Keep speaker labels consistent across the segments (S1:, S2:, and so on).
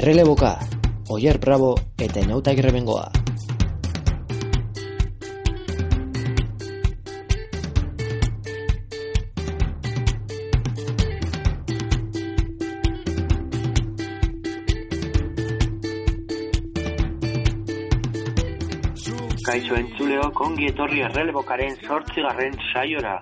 S1: Erreleboka, Oier Bravo eta Inauta Grebengoa.
S2: Kaixo entzuleo, kongi etorri errelebokaren sortzigarren saiora.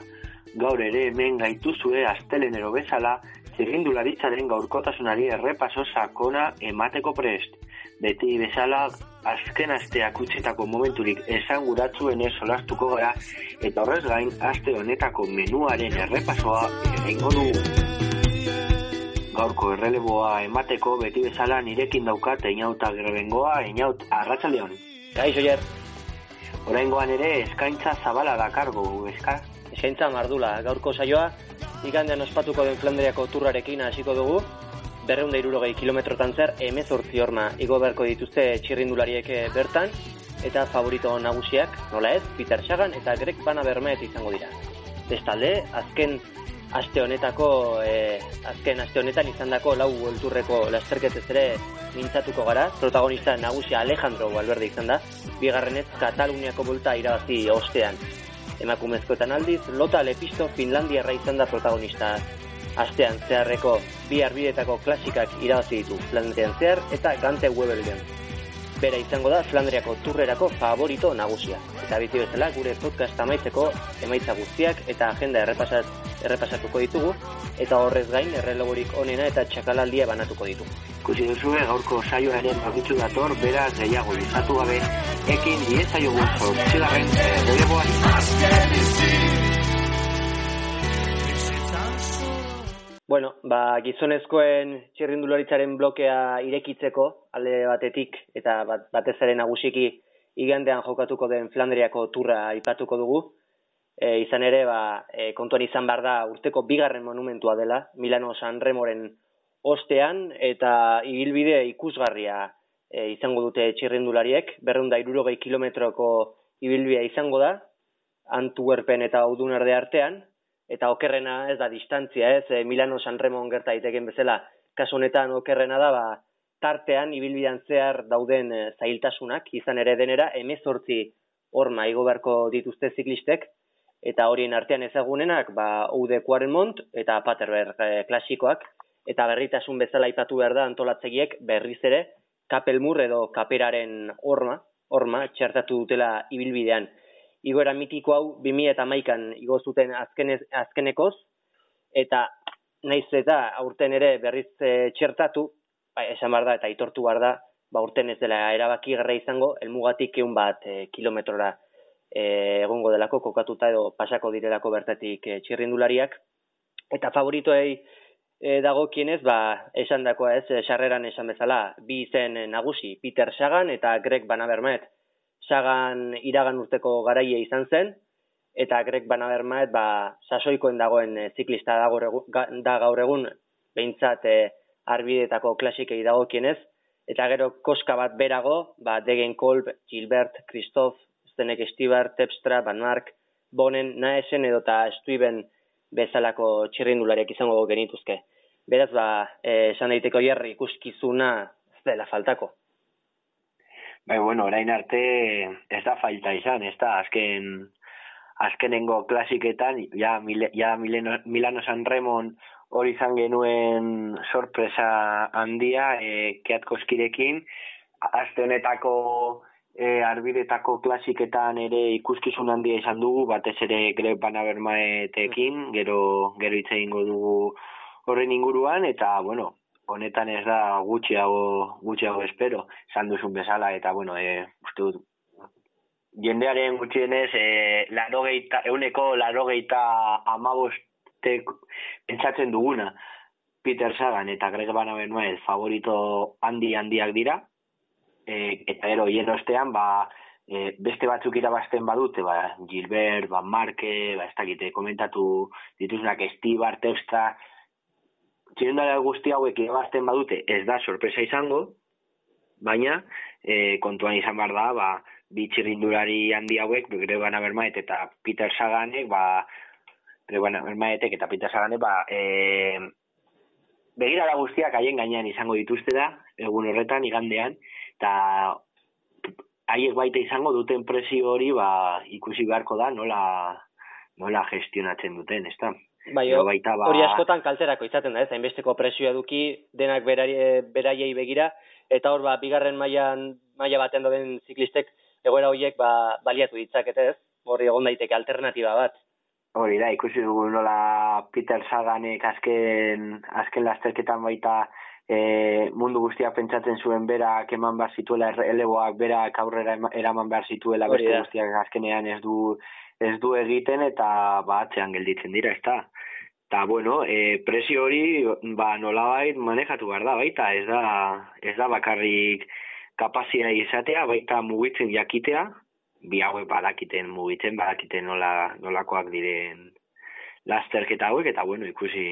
S2: Gaur ere hemen gaituzue astelenero bezala, zirrindularitzaren gaurkotasunari errepaso sakona emateko prest. Beti bezala, azken asteak utzitako momenturik esanguratzuen ez solastuko gara, eta horrez gain, aste honetako menuaren errepasoa egingo dugu. Gaurko erreleboa emateko beti bezala nirekin daukat einauta grebengoa, einaut arratsaldeon.
S3: Kaixo, Jer.
S2: Oraingoan ere eskaintza zabala dakargo, eska?
S3: Eskaintza mardula, gaurko saioa, igandean ospatuko den Flandriako turrarekin hasiko dugu, berreunda irurogei kilometrotan zer, emezortzi horma igo beharko dituzte txirrindulariek eh, bertan, eta favorito nagusiak, nola ez, Peter Sagan eta Greg Van Avermaet izango dira. Bestalde, azken aste honetako, e, azken aste honetan izandako lau ulturreko lasterketez ere mintzatuko gara. Protagonista nagusia Alejandro Valverde izan da, bigarrenez Kataluniako bulta irabazi ostean. Emakumezkoetan aldiz, Lota Lepisto Finlandia izan da protagonista. Astean zeharreko bi arbidetako klasikak irabazi ditu Flandrian zehar eta Gante Webelgen. Bera izango da Flandriako turrerako favorito nagusia. Eta biti bezala gure podcast amaitzeko emaitza guztiak eta agenda errepasat, errepasatuko ditugu eta horrez gain errelogorik onena eta txakalaldia banatuko ditugu.
S2: Kusi duzue gaurko saioa ere magitzu dator, beraz gehiago lizatu gabe, ekin diezaiogun zortzigarren erreleboari.
S3: Bueno, ba, gizonezkoen txirrindularitzaren blokea irekitzeko alde batetik eta bat, batez ere nagusiki igandean jokatuko den Flandriako turra aipatuko dugu. E, izan ere, ba, e, kontuan izan bar da urteko bigarren monumentua dela, Milano San Remoren ostean eta ibilbide ikusgarria e, izango dute txirrindulariek, berrunda irurogei kilometroko ibilbidea izango da, Antwerpen eta Audunarde artean, eta okerrena ez da distantzia, ez, e, Milano San Remon gerta daiteken bezala, kasu honetan okerrena da, ba, tartean ibilbidean zehar dauden e, zailtasunak, izan ere denera, emezortzi horma igo beharko dituzte ziklistek, eta horien artean ezagunenak, ba, Ude Quaremont eta Paterberg e, klasikoak, eta berritasun bezala ipatu behar da antolatzegiek berriz ere, kapelmur edo kaperaren horma, horma, txertatu dutela ibilbidean. Igoera mitiko hau 2000 eta maikan igo zuten azkenez, azkenekoz, eta naiz eta aurten ere berriz e, txertatu, ba, esan bar da eta itortu bar da, ba, aurten ez dela erabaki garra izango, elmugatik egun bat e, kilometrora e, egongo delako, kokatuta edo pasako direlako bertatik e, txirrindulariak, eta favoritoei e, dago kienez, ba, esan dakoa ez, sarreran esan bezala, bi izen nagusi, Peter Sagan eta Greg Van Avermaet, sagan iragan urteko garaia izan zen, eta Greg Van Avermaet, ba, sasoikoen dagoen ziklista da gaur egun, da gaur egun behintzat e, arbidetako klasikei dagokienez, eta gero koska bat berago, ba, Degen Kolb, Gilbert, Christoph, Zenek Estibar, Tepstra, Van Mark, Bonen, Naesen edo eta Estuiben bezalako txirrindulariak izango genituzke. Beraz, ba, e, esan daiteko jarri ikuskizuna zela faltako.
S2: Bai, bueno, orain arte ez da falta izan, ez da, azken, azkenengo klasiketan, ja, mile, ja Mileno, Milano San Remon hori izan genuen sorpresa handia, e, keatkoskirekin, azte honetako e, arbidetako klasiketan ere ikuskizun handia izan dugu, batez ere Greg Van Avermaetekin, gero, gero hitz egingo dugu horren inguruan, eta, bueno, honetan ez da gutxiago gutxiago espero, esan duzun bezala, eta, bueno, e, uste dut, jendearen gutxienez, e, larogeita, euneko larogeita amabostek pentsatzen duguna, Peter Sagan eta Greg Van Avermaet favorito handi handiak dira, e, eta ero, hien ostean, ba, e, beste batzuk irabazten badute, ba, Gilbert, Van Marke, ba, ez dakite, komentatu dituzunak, Estibar, Tepstra, txirindara guzti hauek irabazten badute ez da sorpresa izango, baina e, kontuan izan behar da, ba, bi txirindulari handi hauek, gure bana bermaet eta Peter Saganek, ba, gure bana bermaetek eta Peter Saganek, ba, e, begirada guztiak haien gainean izango dituzte da, egun horretan, igandean, eta haiek baita izango duten presio hori, ba, ikusi beharko da, nola, nola gestionatzen duten, ez da?
S3: Bai, baita, ba... hori askotan kalterako izaten da, ez, hainbesteko presioa duki, denak beraiei begira, eta hor, ba, bigarren mailan maila baten doden ziklistek, egoera horiek, ba, baliatu ditzakete, ez? Hori egon daiteke alternatiba bat.
S2: Hori da, ikusi dugu nola Peter Saganek azken, azken lasterketan baita e, mundu guztia pentsatzen zuen berak eman behar zituela eleboak berak aurrera eraman behar zituela beste guztiak azkenean ez du ez du egiten eta ba atzean gelditzen dira, ezta. Ta bueno, e, presio hori ba nolabait manejatu behar da baita, ez da ez da bakarrik kapazia izatea, baita mugitzen jakitea, bi hauek badakiten mugitzen, badakiten nola, nolakoak diren lasterketa hauek, eta bueno, ikusi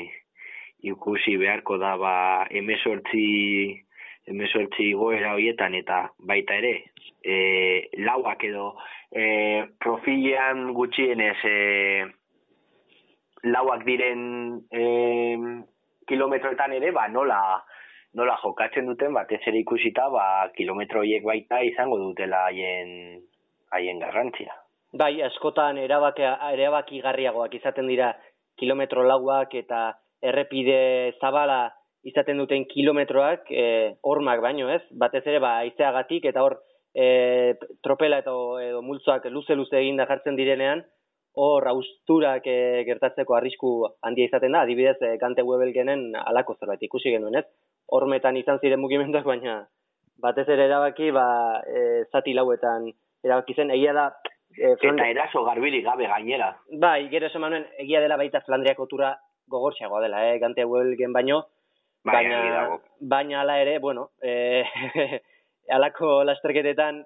S2: ikusi beharko da ba emesortzi emesortzi goera horietan eta baita ere e, lauak edo e, profilean gutxienez e, lauak diren e, kilometroetan ere ba nola nola jokatzen duten batez ere ikusita ba kilometro horiek baita izango dutela haien haien garrantzia.
S3: Bai, askotan erabakia erabakigarriagoak izaten dira kilometro lauak eta errepide zabala izaten duten kilometroak e, hormak baino, ez? Batez ere ba haizeagatik eta hor e, tropela eta edo multzoak luze luze eginda jartzen direnean hor austurak e, gertatzeko arrisku handia izaten da. Adibidez, e, Kante Webelgenen alako zerbait ikusi genuen, ez? Hormetan izan ziren mugimenduak baina batez ere erabaki ba e, zati lauetan erabaki zen, egia da...
S2: E, Eta eraso garbili gabe gainera.
S3: Bai, gero esan manuen, egia dela baita Flandriako tura gogortxeagoa dela, eh, gante huelgen baino,
S2: bai, baina,
S3: baina ala ere, bueno, e, alako lasterketetan,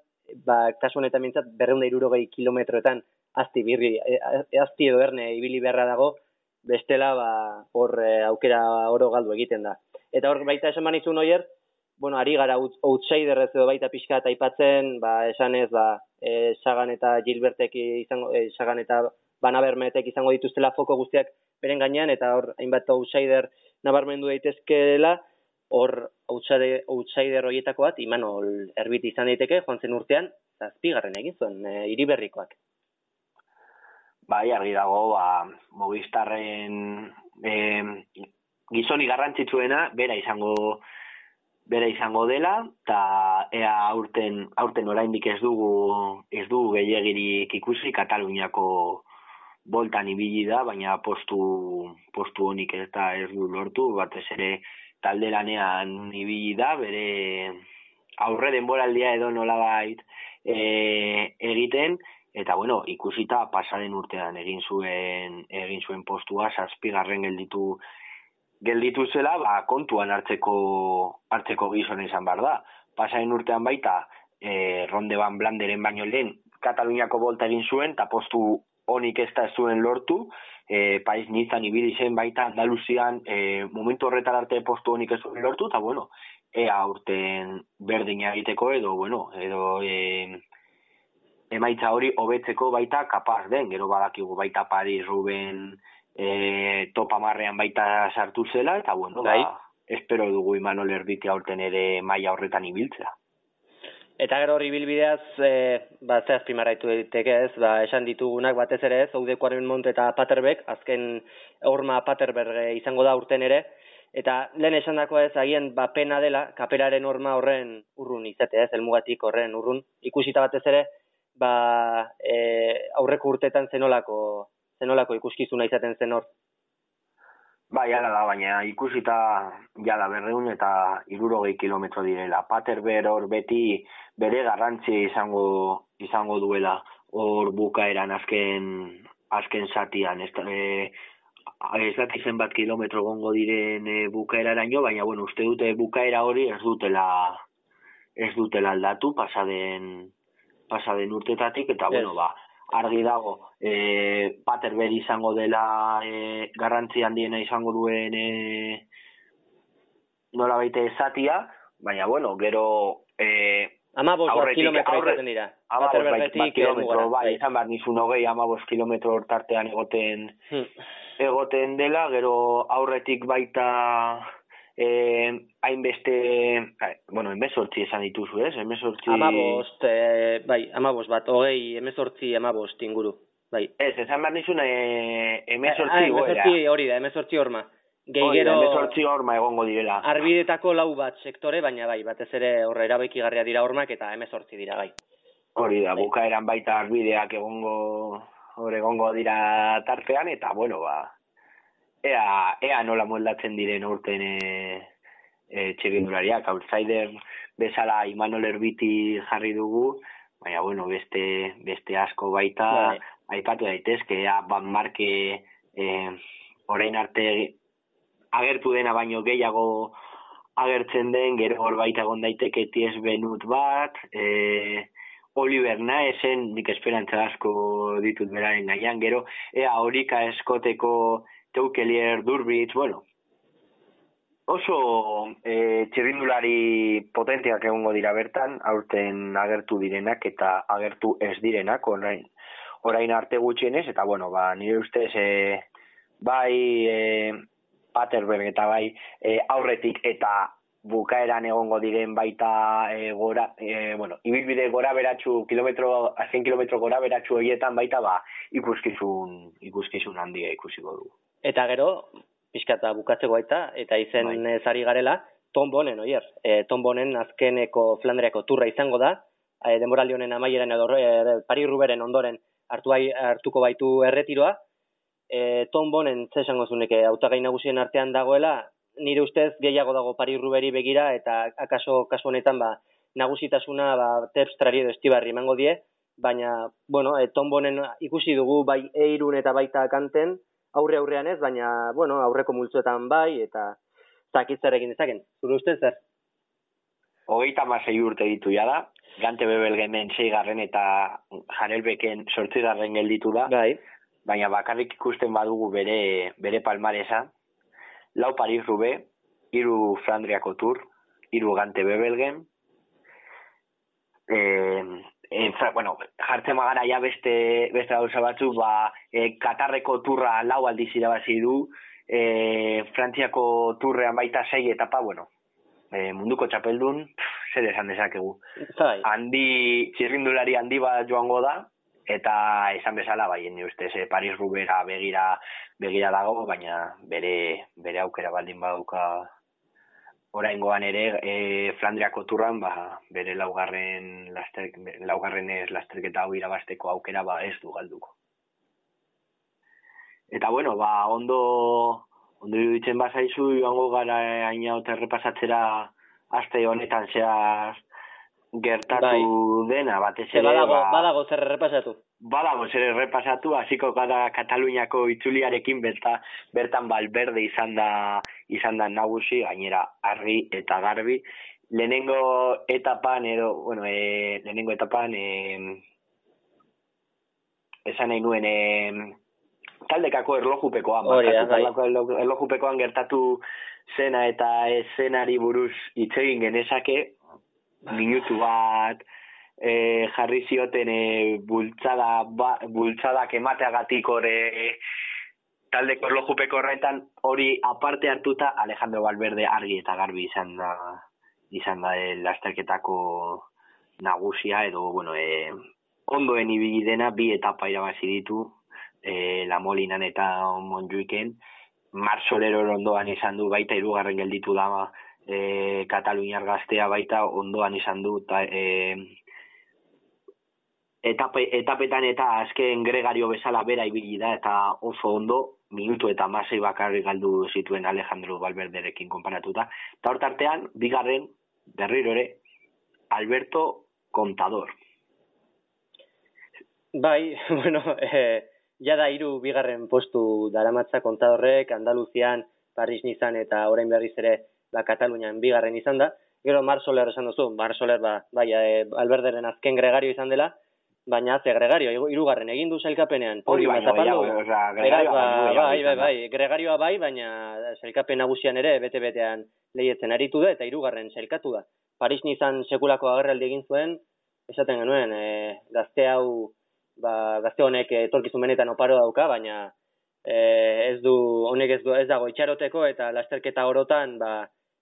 S3: ba, kasu honetan mintzat, berreunda irurogei kilometroetan, azti birri, e, azti edo erne ibili beharra dago, bestela, ba, hor aukera oro galdu egiten da. Eta hor baita esan manizun oier, bueno, ari gara outsider ez edo baita pixka eta aipatzen, ba, esan ez, ba, e, Sagan eta Gilbertek izango, e, Sagan eta Banabermetek izango dituztela foko guztiak beren gainean, eta hor, hainbat outsider nabarmendu daitezkeela, hor outsider, horietako bat, Imanol erbit izan daiteke, joan zen urtean, zazpigarren egin zuen, e, iriberrikoak.
S2: Bai, argi dago, ba, Movistarren e, gizoni garrantzitsuena, bera izango bera izango dela eta ea aurten aurten oraindik ez dugu ez dugu gehiagirik ikusi Kataluniako boltan ibili da baina postu postu honik ez da ez du lortu batez ere talde lanean ibili da bere aurre denboraldia edo nolabait e, egiten eta bueno ikusita pasaren urtean egin zuen egin zuen postua 7. gelditu gelditu zela, ba, kontuan hartzeko hartzeko gizon izan bar da. Pasain urtean baita, e, ronde ban blanderen baino lehen, Kataluniako bolta egin zuen, eta postu honik ez da zuen lortu, e, paiz nizan ibili zen baita Andaluzian, e, momentu horretar arte postu honik ez zuen lortu, eta bueno, ea urten berdin egiteko edo, bueno, edo e, emaitza hori hobetzeko baita kapaz den, gero badakigu baita Paris, Ruben, e, topa marrean baita sartu zela, eta bueno, ba, bai. espero dugu Imanol Erbiti aurten ere maila horretan ibiltzea.
S3: Eta gero hori bilbideaz, e, ba, ze azpimarraitu daiteke ez, ba, esan ditugunak batez ere ez, Oudekoaren Mont eta Paterbek, azken horma Paterberg izango da urten ere, eta lehen esan dako ez, agian ba, pena dela, kaperaren horma horren urrun izate ez, elmugatik horren urrun, ikusita batez ere, ba, e, aurreko urtetan zenolako zenolako ikuskizuna izaten zen hor?
S2: Ba, jala da, baina ikusita jala berreun eta irurogei kilometro direla. Pater ber hor beti bere garrantzi izango izango duela hor bukaeran azken azken satian. Ez, e, ez daki zenbat kilometro gongo diren e, bukaeraraino, baina bueno, uste dute bukaera hori ez dutela ez dutela aldatu pasaden pasaden urtetatik eta bueno, ba, argi dago e, pater izango dela e, garrantzi handiena izango duen e, nola baite esatia, baina bueno, gero e,
S3: Amabos kilometro izaten dira.
S2: Amabos bat kilometro, bai, izan behar nizun hogei amabos kilometro hortartean egoten hmm. egoten dela, gero aurretik baita eh, hainbeste, bai, bueno, emezortzi esan dituzu, ez? Emezortzi...
S3: Amabost, eh, bai, amabost bat, hogei, emezortzi, amabost inguru, bai.
S2: Ez, esan behar nizun, eh, emezortzi
S3: ah,
S2: goera.
S3: emezortzi hori da, emezortzi horma.
S2: Hori da, emezortzi horma egongo direla.
S3: Arbidetako lau bat sektore, baina bai, batez ere horre erabekigarria dira hormak eta emezortzi dira, bai.
S2: Hori da,
S3: Bai.
S2: bukaeran baita arbideak egongo hor egongo dira tartean, eta bueno, ba, ea, ea nola moldatzen diren urten e, e, txegindulariak, outsider bezala Imanol Erbiti jarri dugu, baina bueno, beste, beste asko baita
S3: Bai.
S2: aipatu daitezke, ea Van Marke e, orain arte agertu dena baino gehiago agertzen den, gero hor baita egon daiteke ties benut bat, e, Oliver Naesen, nik esperantza asko ditut beraren gaian, gero, ea horika eskoteko Teukelier Durbitz, bueno, oso e, txirrindulari potenteak egongo dira bertan, aurten agertu direnak eta agertu ez direnak, orain, orain arte gutxienez, eta bueno, ba, nire ustez, e, bai e, Paterberg eta bai e, aurretik eta bukaeran egongo diren baita e, gora, e, bueno, ibilbide gora beratxu, kilometro, azken kilometro gora beratxu horietan baita ba, ikuskizun, ikuskizun handia ikusiko du.
S3: Eta gero, pixkata bukatzeko baita, eta izen
S2: Bai.
S3: zari garela, Tom Bonen, oier. E, Tom Bonen azkeneko Flandriako turra izango da, e, denboraldi honen amaieran edo e, Paris Ruberen ondoren hartu hartuko baitu erretiroa. E, Tom Bonen, ze esango zuneke, hautagai nagusien artean dagoela, nire ustez gehiago dago Paris Ruberi begira, eta akaso kasu honetan ba, nagusitasuna ba, terpstrari edo estibarri emango die, baina, bueno, e, Tom Bonen ikusi dugu bai eirun eta baita kanten, aurre aurrean ez, baina, bueno, aurreko multzuetan bai, eta zakit zer egin dezaken. Zure ustez zer?
S2: Hogeita masei urte ditu ja da, Gante Bebelgemen seigarren eta Jarelbeken sortzigarren gelditu da,
S3: Bai.
S2: baina bakarrik ikusten badugu bere, bere palmaresa, lau Paris Rube, hiru Flandriako tur, hiru Gante Bebelgen, eh, en, fra- bueno, jartzen magara ja beste, beste gauza batzu, ba, eh, Katarreko turra lau aldiz irabazi du, eh, Frantziako turrean baita sei etapa, bueno, eh, munduko txapeldun, pff, zer esan dezakegu.
S3: Bai.
S2: Handi, txirrindulari handi bat joango da, eta esan bezala, bai, ni ustez, eh, Paris Rubera begira, begira dago, baina bere, bere aukera baldin baduka oraingoan ere e, Flandriako turran ba, bere laugarren laster, laugarrenez lasterketa hau irabasteko aukera ba ez du galduko. Eta bueno, ba ondo ondo iruditzen bazaizu joango gara haina ote errepasatzera aste honetan zehaz gertatu dena batez ere
S3: badago,
S2: ba,
S3: badago zer errepasatu.
S2: badago zer errepasatu, hasiko gara Kataluniako itzuliarekin berta, bertan balberde izan da, izan da nagusi, gainera argi eta garbi. Lehenengo etapan edo, bueno, e, lehenengo etapan e, esan nahi nuen e, taldekako erlojupekoan,
S3: bai.
S2: erlojupekoan gertatu zena eta eszenari buruz hitz egin genezake, minutu bat, e, jarri zioten e, bultzada, ba, bultzadak emateagatik hori taldeko erlojupeko horretan hori aparte hartuta Alejandro Valverde argi eta garbi izan da izan da e, lasterketako nagusia edo bueno e, ondoen ibili dena bi etapa irabazi ditu e, La Molinan eta Montjuiken. Marsolero ondoan izan du baita hirugarren gelditu da e, Kataluniar gaztea baita ondoan izan du ta, e, etape, etapetan eta azken gregario bezala bera ibili da eta oso ondo minutu eta masei bakarrik galdu zituen Alejandro Valverderekin konparatuta. Eta hor tartean, bigarren, berriro ere, Alberto Contador.
S3: Bai, bueno, eh, ja da hiru bigarren postu daramatza kontadorrek, Andaluzian, Paris Nizan eta orain berriz ere ba, Katalunian bigarren izan da. Gero Mar Soler esan duzu, Mar Soler ba, bai, eh, Alberderen azken gregario izan dela, baina ze gregario, hirugarren egin du sailkapenean.
S2: Hori baino gehiago, osea, gregarioa
S3: ba,
S2: gehiago
S3: bai, bai,
S2: izan da.
S3: bai, gregarioa bai, baina sailkapen nagusian ere bete-betean lehiatzen aritu da eta hirugarren sailkatu da. Paris Nizan sekulako agerraldi egin zuen, esaten genuen, e, gazte hau, ba, gazte honek etorkizun benetan oparo dauka, baina e, ez du, honek ez, du, ez dago itxaroteko eta lasterketa orotan, ba,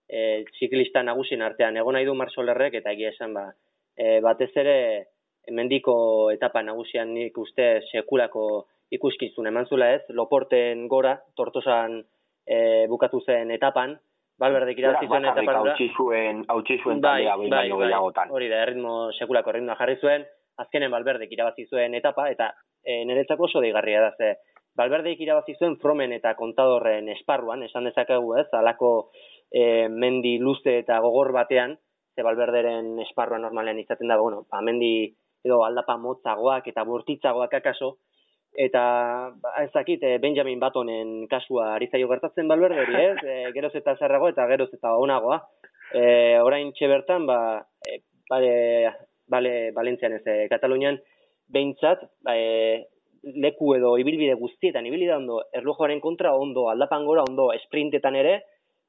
S3: e, txiklista nagusien artean. Egon nahi du Marsolerrek eta egia esan ba, e, batez ere mendiko etapa nagusian nik uste sekulako ikuskizun eman zula ez, loporten gora, tortosan e, bukatu zen etapan, Balberde irabazi zuen
S2: etapan gora. Hautsi zuen, hautsi zuen bai, bai, bai,
S3: hori da, erritmo sekulako ritmoa jarri zuen, azkenen Balberde irabazi zuen etapa, eta e, niretzako oso deigarria da, ze, Balberde irabazi zuen Fromen eta Kontadorren esparruan, esan dezakegu ez, alako e, mendi luze eta gogor batean, ze Balberderen esparruan normalean izaten da, bueno, ba, mendi edo aldapa motzagoak eta burtitzagoak akaso, eta ba, ez dakit e, Benjamin Batonen kasua ari zaio gertatzen Balberderi, ez? E, geroz eta zerrago eta geroz eta onagoa. E, orain bertan, ba, e, bale, bale, Balentzian ez, e, Katalunian, behintzat, ba, e, leku edo ibilbide guztietan ibili da ondo erlojoaren kontra ondo aldapan gora ondo sprintetan ere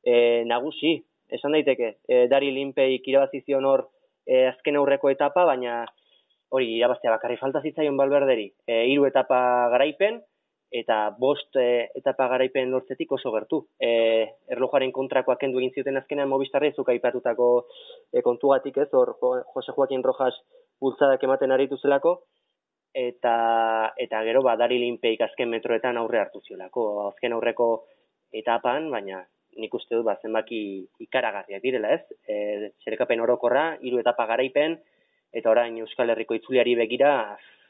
S3: e, nagusi esan daiteke e, Dari Linpeik irabazi zion hor e, azken aurreko etapa baina hori irabaztea bakarri falta zitzaion Balberderi e, hiru etapa garaipen eta bost e, etapa garaipen lortzetik oso gertu. E, erlojoaren kontrakoak kendu egin zioten azkenean Movistarre zuka aipatutako e, kontugatik ez, hor Jose Joaquin Rojas bultzadak ematen aritu zelako, eta eta gero badari linpeik azken metroetan aurre hartu ziolako azken aurreko etapan baina nik uste dut ba zenbaki ikaragarriak direla ez? E, zerekapen orokorra hiru etapa garaipen eta orain Euskal Herriko itzuliari begira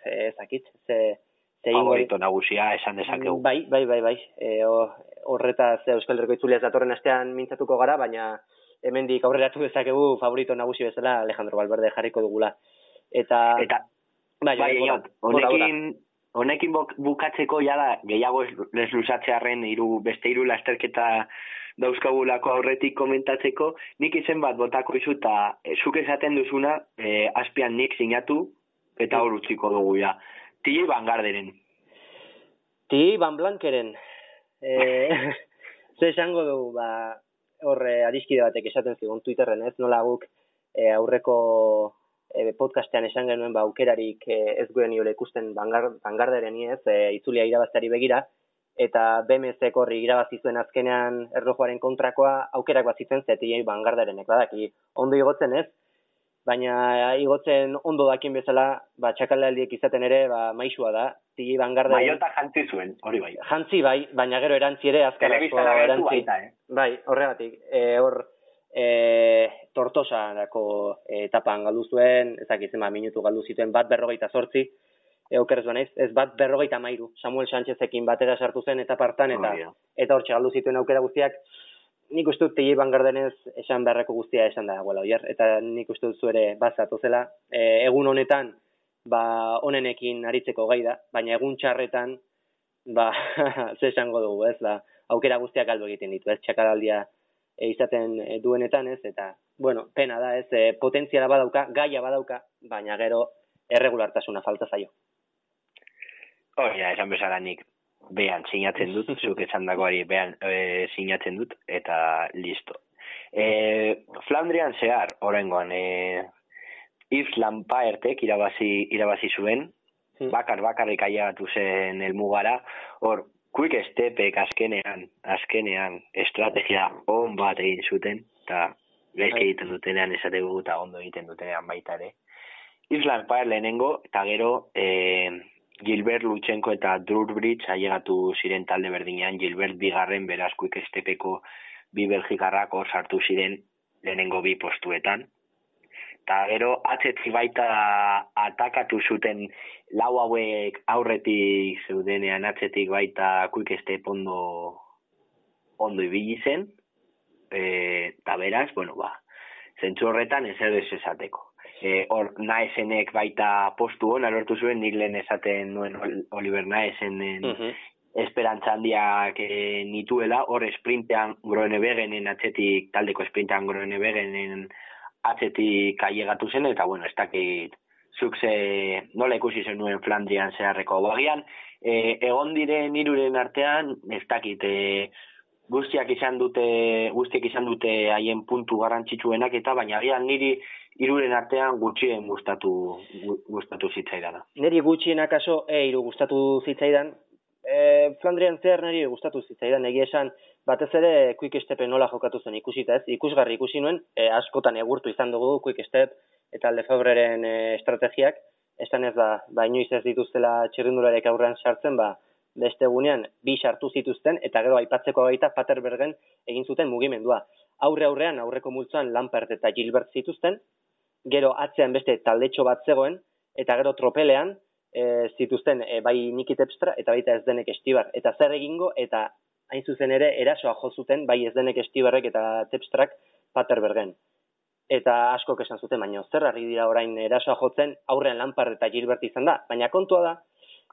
S3: ezakit ze
S2: ze favorito nagusia esan dezakegu.
S3: Bai bai bai bai. E, horretaz Euskal Herriko itzulia datorren astean mintzatuko gara baina hemendik aurreratu dezakegu favorito nagusi bezala Alejandro Valverde jarriko dugula. Eta
S2: eta Bai, bai, honekin, honekin bukatzeko jada gehiago ez lusatzearen hiru beste hiru lasterketa dauzkagulako aurretik komentatzeko, nik izen bat botako izu eta e, zuk esaten duzuna e, azpian nik sinatu eta hor utziko dugu ja. Tili Van Garderen.
S3: Tili Van Blankeren. E, ze esango dugu, ba, horre adiskide batek esaten zigun Twitterren ez, nola guk e, aurreko e, podcastean esan genuen ba aukerarik e, ez guen iola ikusten bangarderen ez, e, itzulia irabaztari begira, eta BMZ korri irabazi zuen azkenean erlojuaren kontrakoa aukerak bat zitzen zetiei bangardarenek badaki ondo igotzen ez, baina igotzen ondo dakin bezala, ba, txakalaldiek izaten ere, ba, maixua da, tigi bangardaren...
S2: Maiota jantzi zuen, hori bai.
S3: Jantzi bai, baina gero erantzi ere, azkar erantzi. eh? Bai, horregatik, e, hor, e, tortosa dako e, etapan galdu zuen, ezak izan, minutu galdu zituen bat berrogeita sortzi, e, okerrez ez bat berrogeita mairu, Samuel Sánchezekin batera sartu zen eta partan, eta, oh, eta hortxe galdu zituen aukera guztiak, nik uste dut tegi bangardenez esan beharreko guztia esan da, guela, oier, eta nik uste dut zuere bazatu zela, e, egun honetan, ba, onenekin aritzeko gai da, baina egun txarretan, ba, ze esango dugu, ez, ba, aukera guztiak galdu egiten ditu, ez, txakaraldia e, izaten e, duenetan ez, eta, bueno, pena da ez, e, potentziala badauka, gaia badauka, baina gero erregulartasuna falta zaio.
S2: Hori, oh, esan bezala nik behan sinatzen dut, zuk esan dagoari behan e, sinatzen dut, eta listo. E, Flandrian zehar, horrengoan, e, Yves Lampaertek irabazi, irabazi zuen, hmm. bakar bakarrik aiagatu zen elmugara, hor, quick stepek azkenean, azkenean, estrategia on bat egin zuten, eta gaizke bai. egiten dutenean esategu eta ondo egiten dutenean baita ere. Island Fire lehenengo, eta gero e, Gilbert Lutsenko eta Drurbridge ailegatu ziren talde berdinean, Gilbert bigarren beraz quick stepeko bi belgikarrako sartu ziren lehenengo bi postuetan eta gero atzetzi baita atakatu zuten lau hauek aurretik zeudenean atzetik baita quick step ondo ondo ibili zen e, eta beraz, bueno, ba, zentzu horretan ez edo ez esateko. E, hor, naesenek baita postu hon, alortu zuen, nik lehen esaten nuen Oliver naesenen uh -huh. esperantza handiak e, nituela, hor sprintean groene begenen, atzetik taldeko sprintean groene begenen atzetik ailegatu zen, eta bueno, ez dakit zuk ze nola ikusi zen nuen Flandrian zeharreko bagian, e, egon diren iruren artean, ez dakit, e, guztiak izan dute, guztiak izan dute haien puntu garrantzitsuenak eta baina agian niri iruren artean gutxien gustatu gustatu zitzaidan.
S3: Neri gutxien akaso e iru gustatu zitzaidan. E, Flandrian zer neri gustatu zitzaidan egia esan batez ere quick step nola jokatu zen ikusita ez, ikusgarri ikusi nuen, e, askotan egurtu izan dugu quick step eta Lefebreren e, estrategiak, esan ez ba, ba inoiz ez dituztela txirrindularek aurrean sartzen, ba, beste egunean bi sartu zituzten, eta gero aipatzeko gaita Paterbergen egin zuten mugimendua. Aurre aurrean aurreko multzoan Lampert eta Gilbert zituzten, gero atzean beste taldetxo bat zegoen, eta gero tropelean e, zituzten e, bai Nikitepstra eta baita ez denek estibar. Eta zer egingo, eta hain zuzen ere erasoa jo zuten bai ez denek estiberrek eta tepstrak Paterbergen. Eta asko esan zuten, baina zer harri dira orain erasoa jotzen aurrean Lampard eta Gilbert izan da. Baina kontua da,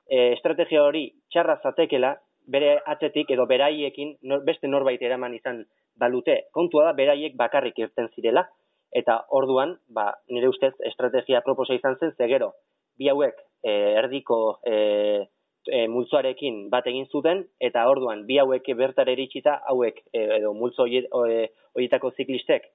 S3: e, estrategia hori txarra zatekela, bere atzetik edo beraiekin beste norbait eraman izan balute. Kontua da, beraiek bakarrik irten zirela, eta orduan, ba, nire ustez, estrategia proposa izan zen, zegero, bi hauek e, erdiko e, e, multzoarekin bat egin zuten, eta orduan, bi hauek bertare eritxita, hauek, e, edo multzo horietako ziklistek,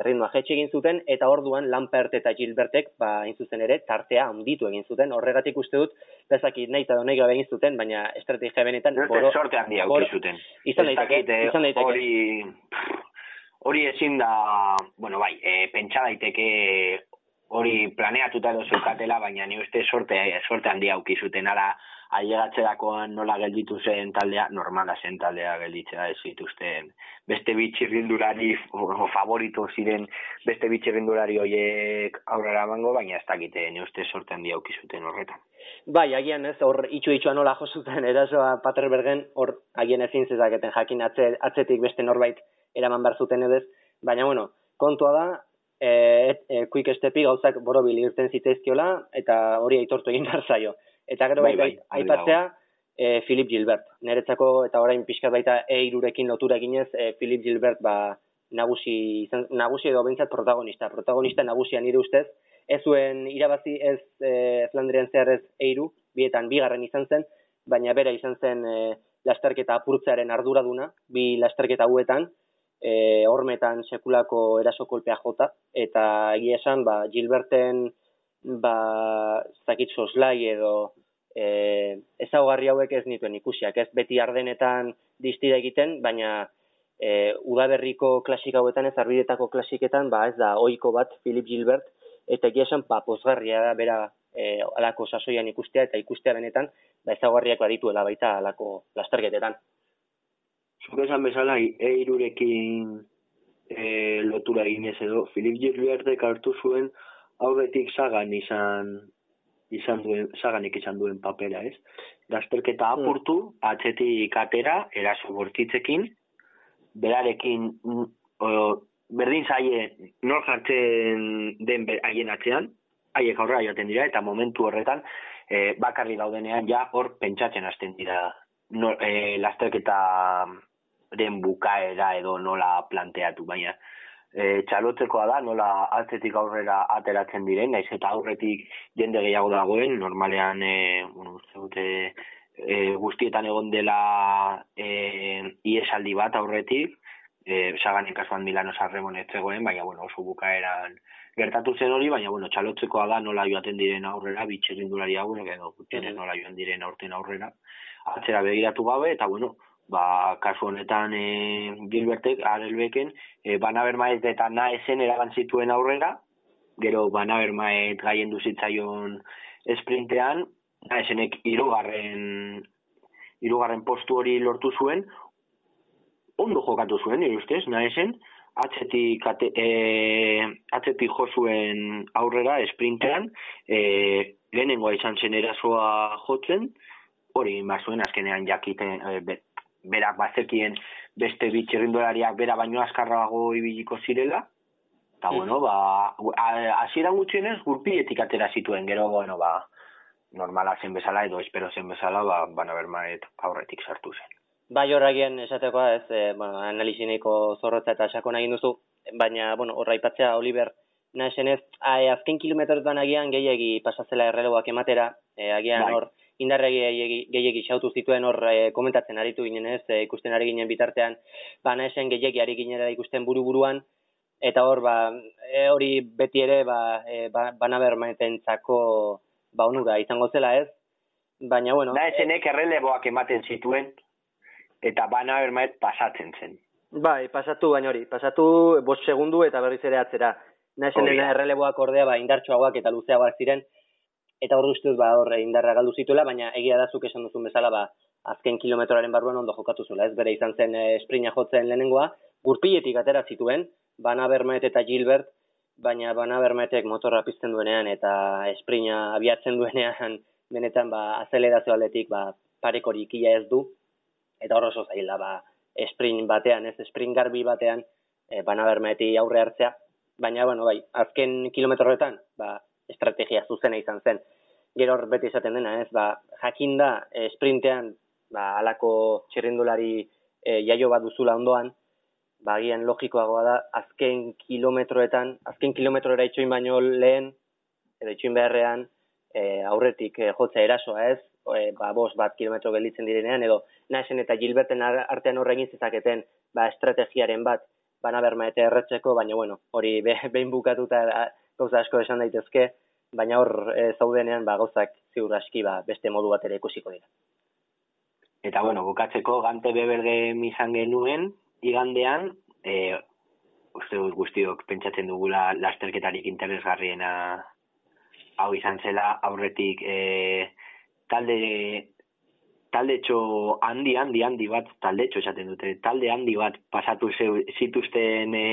S3: erritmoa jetxe egin zuten, eta orduan Lampert eta Gilbertek, ba, zuzen ere, tartea handitu egin zuten. Horregatik uste dut, bezakit nahi eta donei gabe egin zuten, baina estrategia benetan...
S2: Boro, sorte handia boro, zuten.
S3: Izan daiteke, izan daiteke.
S2: Hori, hori ezin da, bueno, bai, e, pentsa daiteke hori planeatuta edo zeukatela, baina ni uste sorte, sorte handia aukizuten, ara, ailegatzerakoan nola gelditu zen taldea, normala zen taldea gelditzea ez zituzten. Beste bitxirrindulari, favorito ziren, beste bitxirrindulari horiek aurrera mango, baina ez dakite, ne uste sorten dia zuten horretan.
S3: Bai, agian ez, hor itxu itxua nola jo zuten erasoa Paterbergen, hor agian ezin zezaketen jakin atze, atzetik beste norbait eraman behar zuten edez, baina bueno, kontua da, e, e, quick stepi gauzak borobil irten zitezkiola, eta hori aitortu egin behar zaio. Eta gero bai, bai, aipatzea, e, Philip Gilbert. Neretzako eta orain pixkat baita eirurekin lotura eginez, e, Philip Gilbert ba, nagusi, izan, nagusi edo bentsat protagonista. Protagonista nagusia nire ustez, ez zuen irabazi ez e, Flandrian zehar ez eiru, bietan bigarren izan zen, baina bera izan zen e, lasterketa apurtzearen arduraduna, bi lasterketa huetan, e, hormetan sekulako eraso kolpea jota, eta egia esan, ba, Gilberten ba, zakit soslai edo e, ezaugarri hauek ez nituen ikusiak, ez beti ardenetan distira egiten, baina e, udaberriko klasik hauetan ez arbidetako klasiketan, ba ez da oiko bat Philip Gilbert, eta egia esan, ba, pozgarria da bera e, alako sasoian ikustea eta ikustea benetan, ba ezaugarriak badituela baita alako lastergetetan.
S2: Zuk esan bezala, eirurekin e, lotura eginez edo, Philip Gilbertek hartu zuen, aurretik zagan izan izan duen, zaganik izan duen papera, ez? Gazterketa hmm. apurtu, mm. atzetik atera, eraso bortitzekin, berarekin, o, berdin zaie, nor jartzen den haien atzean, haiek aurrera joaten dira, eta momentu horretan, e, bakarri daudenean, ja hor pentsatzen hasten dira, no, e, lasterketa bukaera edo nola planteatu, baina, e, txalotzekoa da, nola atzetik aurrera ateratzen diren, naiz eta aurretik jende gehiago dagoen, normalean, e, bueno, zeute, e, guztietan egon dela e, iesaldi bat aurretik, e, saganen kasuan Milano Sarremon ez zegoen, baina bueno, oso bukaeran gertatu zen hori, baina bueno, txalotzekoa da nola joaten diren aurrera, bitxerin durari aurrera, edo gutxenen nola joan diren aurten aurrera, atzera begiratu gabe, eta bueno, ba, kasu honetan e, Gilbertek, Arelbeken, e, Banaber Maet eta Naesen eraban zituen aurrera, gero Banaber Maet gaien duzitzaion esprintean, Naesenek irugarren, irugarren postu hori lortu zuen, ondo jokatu zuen, nire ustez, Naesen, atzetik, ate, e, atzetik jo zuen aurrera esprintean, e, lehenengoa izan zen erasoa jotzen, hori zuen azkenean jakiten, e, berak bazekien beste bitxerrindolariak bera baino azkarrago ibiliko zirela, eta mm. bueno, ba, hasieran gutxienez gurpietik atera zituen, gero, bueno, ba, normala zen bezala edo espero zen bezala, ba, bana bermaet aurretik sartu zen.
S3: Bai horregien esatekoa ez, e, bueno, analizineko zorrotza eta sakon egin duzu, baina, bueno, horra ipatzea Oliver, nahi ez, azken kilometroetan agian gehiagi pasazela erreloak ematera, e, agian bai. Hor, indarre gehiegi xautu zituen hor e, komentatzen aritu ginen ez, e, ikusten ari ginen bitartean, ba, nahen gehiegi ari ginen ikusten buru-buruan, eta hor, ba, e, hori beti ere, ba, e, ba, bana zako, ba, onura izango zela ez, baina, bueno...
S2: Nahezenek erreleboak ematen zituen, eta bana bermaet pasatzen zen.
S3: Bai, pasatu baina hori, pasatu bost segundu eta berriz ere atzera. Naisen dena erreleboak ordea, ba, indartsuagoak eta luzeagoak ziren, eta hor duztuz, ba, horre indarra galdu zituela, baina egia da zuk esan duzun bezala, ba, azken kilometroaren barruan ondo jokatu zula, ez bere izan zen e, jotzen lehenengoa, gurpiletik atera zituen, Bana Bermet eta Gilbert, baina Bana Bermetek motorra pizten duenean eta esprina abiatzen duenean benetan ba azelerazio aldetik ba parekorik ia ez du. Eta hor oso zaila ba sprint batean ez sprint garbi batean e, Bana Bermeti aurre hartzea. Baina bueno bai azken kilometroetan ba estrategia zuzena izan zen. Gero hor beti esaten dena ez? Ba jakinda e, sprintean ba alako txirrindulari e, jaio bat duzula ondoan bagian logikoagoa da azken kilometroetan, azken kilometroera itxoin baino lehen, edo itxoin beharrean, e, aurretik e, jotza erasoa ez, e, ba, bos bat kilometro gelditzen direnean, edo naisen eta gilberten artean horregin zezaketen ba, estrategiaren bat, bana berma eta erretzeko, baina bueno, hori be, behin bukatuta gauza asko esan daitezke, baina hor e, zaudenean ba, gauzak ziur aski ba, beste modu bat ere ikusiko dira.
S2: Eta bueno, bukatzeko gante beberge izan genuen, igandean, e, uste dut guztiok pentsatzen dugula lasterketarik interesgarriena hau izan zela aurretik e, talde talde txo handi handi handi bat talde txo esaten dute talde handi bat pasatu zeu, zituzten e,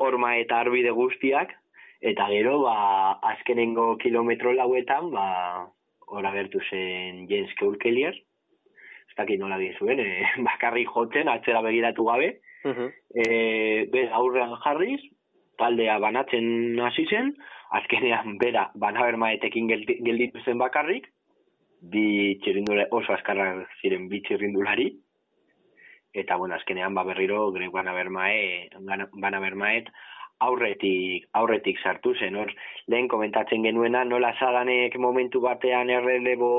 S2: orma eta arbide guztiak eta gero ba azkenengo kilometro lauetan ba ora gertu zen Jens Keulkelier ez dakit nola zuen, e, bakarrik jotzen, atzera begiratu gabe, uh -huh. e, aurrean jarriz, taldea banatzen hasi zen, azkenean bera banabermaetekin gelditu zen bakarrik, bi txirindule oso askarrak ziren bi txirindulari, eta bueno, azkenean ba berriro greg banabermae, banabermaet, aurretik aurretik sartu zen hor lehen komentatzen genuena nola zaganek momentu batean errelebo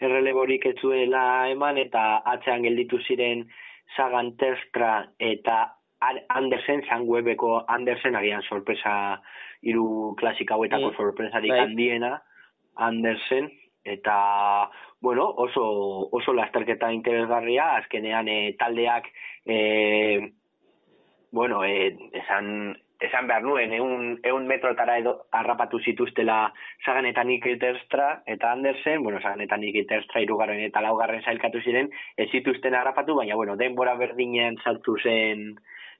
S2: erreleborik ez eman eta atzean gelditu ziren Sagan Terstra eta Andersen, zanguebeko Andersen, agian sorpresa, hiru klasika hauetako mm. sorpresarik bai. handiena, Andersen, eta, bueno, oso, oso lasterketa interesgarria, azkenean e, taldeak, e, bueno, e, esan, esan behar nuen, eun, eun metrotara edo harrapatu zituztela Sagan eta Nikel Terstra eta Andersen, bueno, Sagan eta Nikel Terstra irugarren eta laugarren zailkatu ziren, ez zituzten harrapatu, baina, bueno, denbora berdinean sartu zen,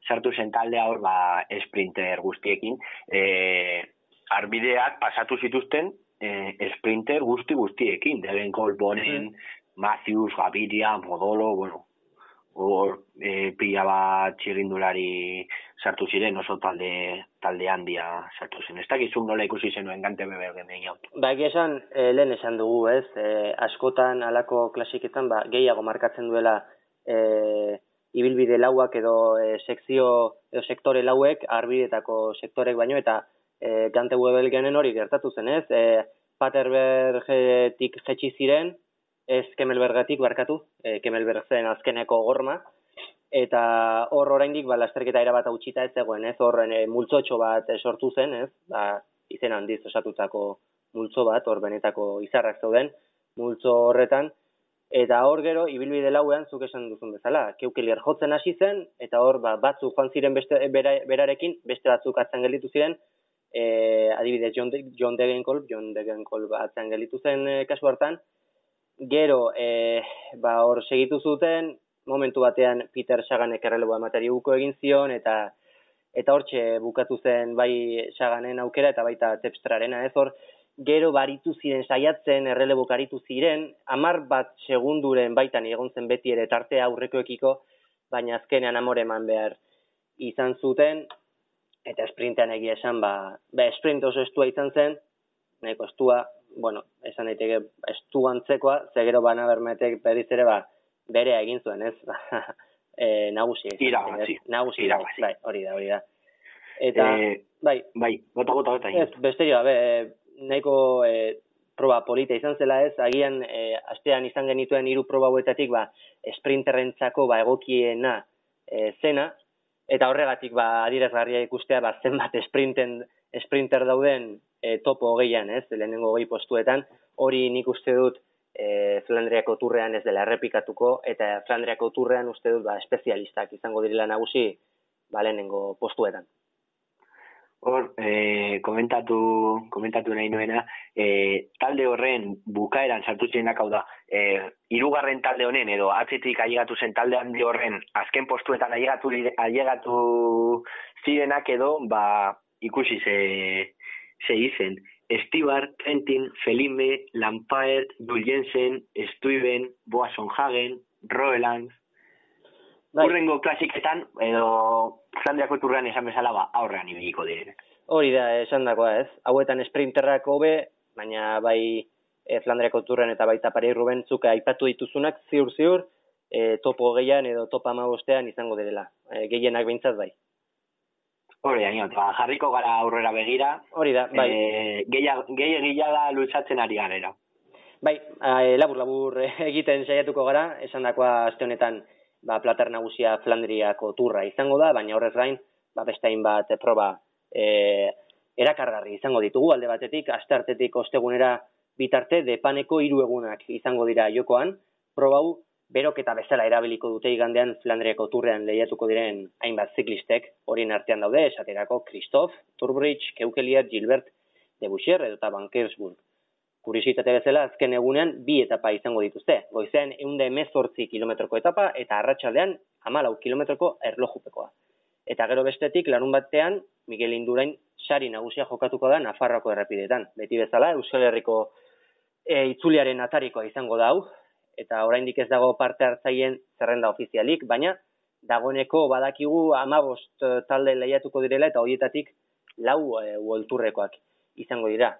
S2: sartu zen talde hor, ba, sprinter guztiekin, e, arbideak pasatu zituzten, e, sprinter guzti guztiekin, Deben Kolbonen, mm. Matthews, Gaviria, Modolo, bueno, hor e, pila bat txirindulari sartu ziren oso talde talde handia sartu zen. Ez dakizun nola ikusi zenuen gante bebe gemen jau.
S3: Ba, esan, e, lehen esan dugu, ez? E, askotan alako klasiketan, ba, gehiago markatzen duela e, ibilbide lauak edo e, sekzio edo sektore lauek, arbidetako sektorek baino, eta e, gante webel hori gertatu zen, ez? E, Paterbergetik jetxi ziren, ez Kemelbergatik barkatu, e, Kemelberg zen azkeneko gorma, eta hor oraindik ba, lasterketa erabat utxita ez zegoen, ez? Horren e, multzotxo bat sortu zen, ez, ba, izen handiz osatutako multzo bat, hor benetako izarrak zeuden, multzo horretan, eta hor gero, ibilbide lauean, zuk esan duzun bezala, keukelier jotzen hasi zen, eta hor ba, batzuk joan ziren beste, berarekin, beste batzuk atzen gelditu ziren, e, adibidez, John, De, John Degenkolb, John Degenkolb atzen gelditu zen e, kasu hartan, Gero, e, ba, hor segitu zuten, momentu batean Peter Saganek erreleboa emateri buko egin zion, eta eta hortxe bukatu zen bai Saganen aukera eta baita Tepstrarena, ez? Hor, gero baritu ziren saiatzen, errelebo karitu ziren, amar bat segunduren baitan egon zen beti ere tartea aurrekoekiko, baina azkenean amore eman behar izan zuten, eta sprintean egia esan, ba, ba sprint oso estua izan zen, nahiko estua, bueno, esan daiteke estu antzekoa, ze gero bana bermetek berriz ere ba bere egin zuen, ez? e, nagusi.
S2: Irabazi.
S3: Nagusi. Irabazi. Bai, hori da, hori da. Eta,
S2: e, bai. Bai, gota, gota, gota.
S3: Ez, beste jo, be, nahiko e, proba polita izan zela ez, agian e, astean izan genituen hiru proba huetatik, ba, sprinterrentzako ba, egokiena e, zena, eta horregatik ba, adirezgarria ikustea ba, zenbat sprinten, sprinter dauden e, topo hogeian, ez, lehenengo hogei postuetan, hori nik uste dut e, Flandriako turrean ez dela errepikatuko, eta Flandriako turrean uste dut ba, espezialistak izango direla nagusi balenengo postuetan.
S2: Hor, e, komentatu, komentatu nahi nuena, e, talde horren bukaeran sartu zirenak hau da, e, irugarren talde honen edo atzitik ailegatu zen talde handi horren azken postuetan ailegatu, ailegatu zirenak edo, ba, ikusi ze, ze izen. Estibar, Trentin, Felime, Lampaert, Duljensen, Estuiben, Boason Hagen, Roeland, bai. urrengo klasiketan, edo Flandriako turrean esan bezala ba, aurrean ibiliko diren.
S3: Hori da, esan dagoa ez. Hauetan sprinterrak hobe, baina bai e, Flandriako turrean eta baita pare ruben zuka aipatu dituzunak, ziur ziur, e, topo gehian edo topa amabostean izango direla. E, gehienak behintzat bai.
S2: Hori da, ba, jarriko gara aurrera begira.
S3: Hori da, bai.
S2: E, Gehi egila da lutsatzen ari garera.
S3: Bai, e, labur labur egiten saiatuko gara, esan dakoa azte honetan ba, platar nagusia Flandriako turra izango da, baina horrez gain, ba, bestain bat proba e, erakargarri izango ditugu, alde batetik, astartetik ostegunera bitarte, depaneko hiru egunak izango dira jokoan, probau berok eta bezala erabiliko dute igandean Flandriako turrean lehiatuko diren hainbat ziklistek, horien artean daude, esaterako Christoph, Turbridge, Keukeliat, Gilbert, Debuxier edo eta Bankersburg. Kurisitate bezala, azken egunean bi etapa izango dituzte. Goizean, eunde emezortzi kilometroko etapa eta arratsaldean amalau kilometroko erlojupekoa. Eta gero bestetik, larun batean, Miguel Indurain sari nagusia jokatuko da Nafarroko errepidetan. Beti bezala, Euskal Herriko e, itzuliaren atarikoa izango da hau, eta oraindik ez dago parte hartzaien zerrenda ofizialik, baina dagoeneko badakigu amabost eh, talde lehiatuko direla eta horietatik lau e, uolturrekoak izango dira.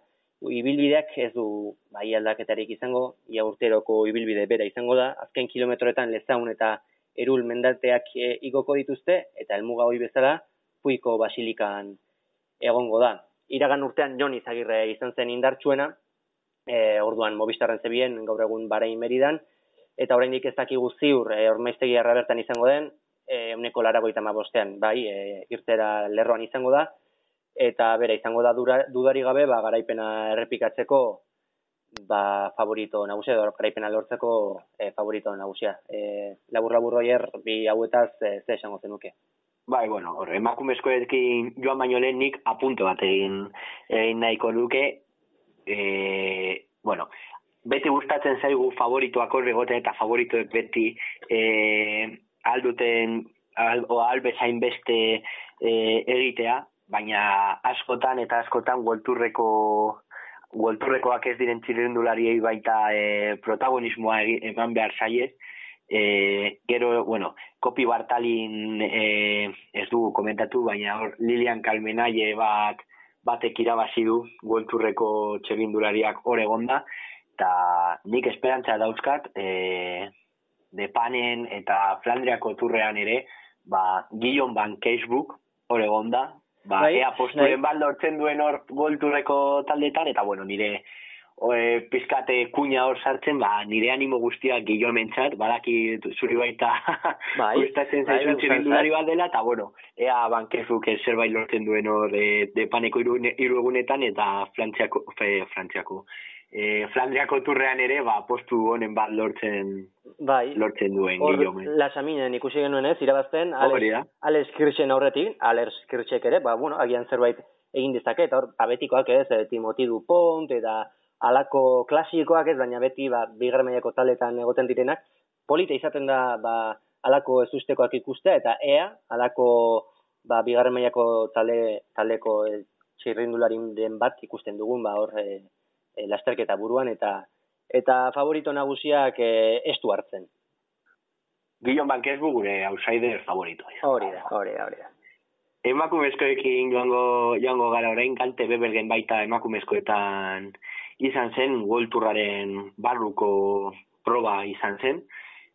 S3: Ibilbideak ez du bai aldaketarik izango, ia urteroko ibilbide bera izango da, azken kilometroetan lezaun eta erul mendateak e, igoko dituzte, eta elmuga hori bezala, puiko basilikan egongo da. Iragan urtean Jon Izagirre izan zen indartsuena, e, orduan Movistarren zebien gaur egun Bahrein Meridan eta oraindik ez dakigu ziur e, Ormaiztegi bertan izango den e, uneko laragoita bostean, bai, e, irtera lerroan izango da, eta bera izango da dura, dudari gabe, ba, garaipena errepikatzeko, ba, favorito nagusia, edo garaipena lortzeko e, favorito nagusia. E, labur labur oier, bi hauetaz, e, ze esango zenuke.
S2: Bai, bueno, hor, emakumezkoekin joan baino lehenik apunto bat egin, egin nahiko luke, e, bueno, beti gustatzen zaigu favoritoak hor egote eta favoritoek beti e, alduten al, o albezain beste e, egitea, baina askotan eta askotan guelturreko guelturrekoak ez diren txirrendulariei baita e, protagonismoa eman behar zaie, e, gero, bueno, kopi bartalin e, ez dugu komentatu, baina hor Lilian Kalmenaie bat batek irabazi du guelturreko txerindulariak hor egonda, eta nik esperantza dauzkat, e, depanen eta Flandriako turrean ere, ba, Guillon Van Keisbuk hor egonda, ba, bai, ea posturen bai. baldortzen duen hor golturreko taldetan, eta bueno, nire oe, pizkate kuña hor sartzen, ba, nire animo guztiak gillo mentzat, badaki zuri baita bai, gustatzen bai, zaizun bai, bat dela, eta bueno, ea bankezuk zerbait lortzen duen hor e, de paneko iru, egunetan, eta frantziako, fe, frantziako, e, Flandriako turrean ere, ba, postu honen bat lortzen bai. lortzen duen Hor,
S3: Lasaminen ikusi genuen ez, irabazten, Alex, Alex Kirchen aurretik, Alex Kirchek ere, ba, bueno, agian zerbait egin dezake, eta hor, abetikoak ez, e, Timothy Dupont, eta alako klasikoak ez, baina beti ba, bigarmeiako taletan egoten direnak, polita izaten da ba, alako ezustekoak ikustea, eta ea, alako ba, bigarmeiako tale, taleko e, txirrindularin den bat ikusten dugun, ba, hor, e, e, lasterketa buruan, eta eta favorito nagusiak e, estu hartzen.
S2: Gillon Bankezbu gure outsider favorito.
S3: Hori da, hori da, hori da.
S2: Emakumezkoekin joango, joango gara orain, kalte bebelgen baita emakumezkoetan izan zen, World barruko proba izan zen.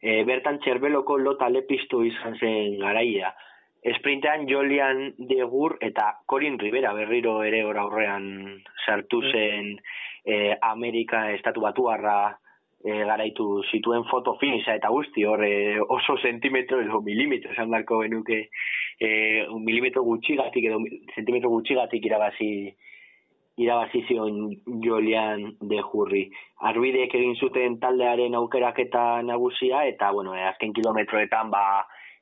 S2: E, bertan txerbeloko lota lepistu izan zen garaia. Esprintean Jolian Degur eta Corin Rivera berriro ere ora aurrean sartu mm. zen e, Amerika estatu batuarra e, garaitu zituen foto finisa eta guzti hor e, oso sentimetro edo milimetro esan darko benuke e, un milimetro gutxigatik edo sentimetro gutxigatik irabazi irabazizion Jolian de Jurri. Arbideek egin zuten taldearen aukeraketa nagusia, eta, bueno, e, azken kilometroetan, ba,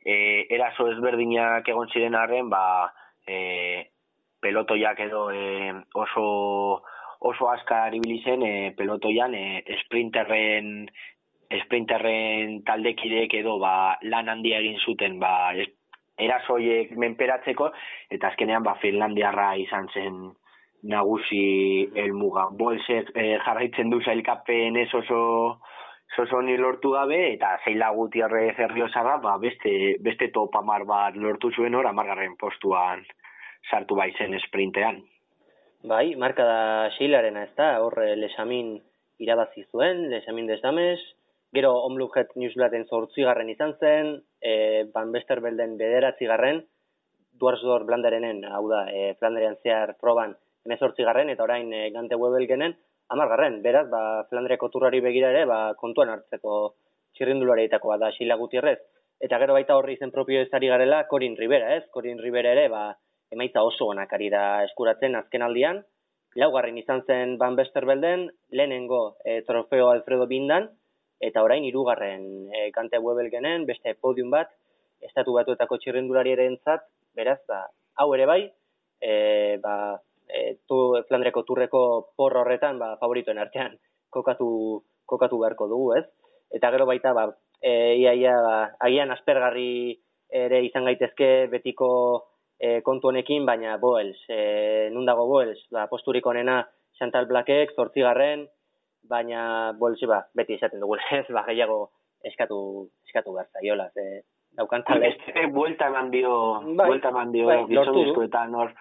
S2: e, eraso ezberdinak egon ziren arren, ba, e, pelotoiak edo e, oso oso askar ibili zen e, pelotoian e, sprinterren sprinterren taldekideek edo ba, lan handia egin zuten ba, erasoiek menperatzeko eta azkenean ba, Finlandiarra izan zen nagusi elmuga. Bolsek e, jarraitzen du zailkapen ez oso oso ni lortu gabe eta zeila gutiarre zerriosara ba, beste, beste topamar bat lortu zuen hor amargarren postuan sartu baizen sprintean.
S3: Bai, marka da xeilarena ez da, horre lesamin irabazi zuen, lesamin desdamez, gero omlujet newsletten zortzigarren izan zen, e, Van Besterbelden bederatzi garren, Duarsdor Blanderenen, hau da, e, Flanderian zehar proban garren, eta orain e, Gante Webel genen, amargarren, beraz, ba, Flandriako turrari begira ere, ba, kontuan hartzeko txirrindulareitako da Xila Gutierrez. Eta gero baita horri izen propio ez garela, Corin Rivera, ez? Corin Rivera ere, ba, emaitza oso onak ari da eskuratzen azken aldian. Laugarren izan zen Van Besterbelden, lehenengo e, trofeo Alfredo Bindan, eta orain hirugarren e, kante webel genen, beste podium bat, estatu batuetako txirrendulari ere entzat, beraz, ba, hau ere bai, e, ba, e, tu, Flandreko turreko por horretan, ba, favoritoen artean, kokatu, kokatu beharko dugu, ez? Eta gero baita, ba, e, ia, ia, ba, agian aspergarri ere izan gaitezke betiko e, kontu honekin, baina Boels, e, nun dago Boels, ba, posturik onena Chantal Blackek, zortzigarren, baina Boels, ba, beti esaten dugu, ez, ba, gehiago eskatu, eskatu behar zaiola, ze, daukan
S2: talde. Este, buelta eman dio, bai, buelta eman dio, bai, hor,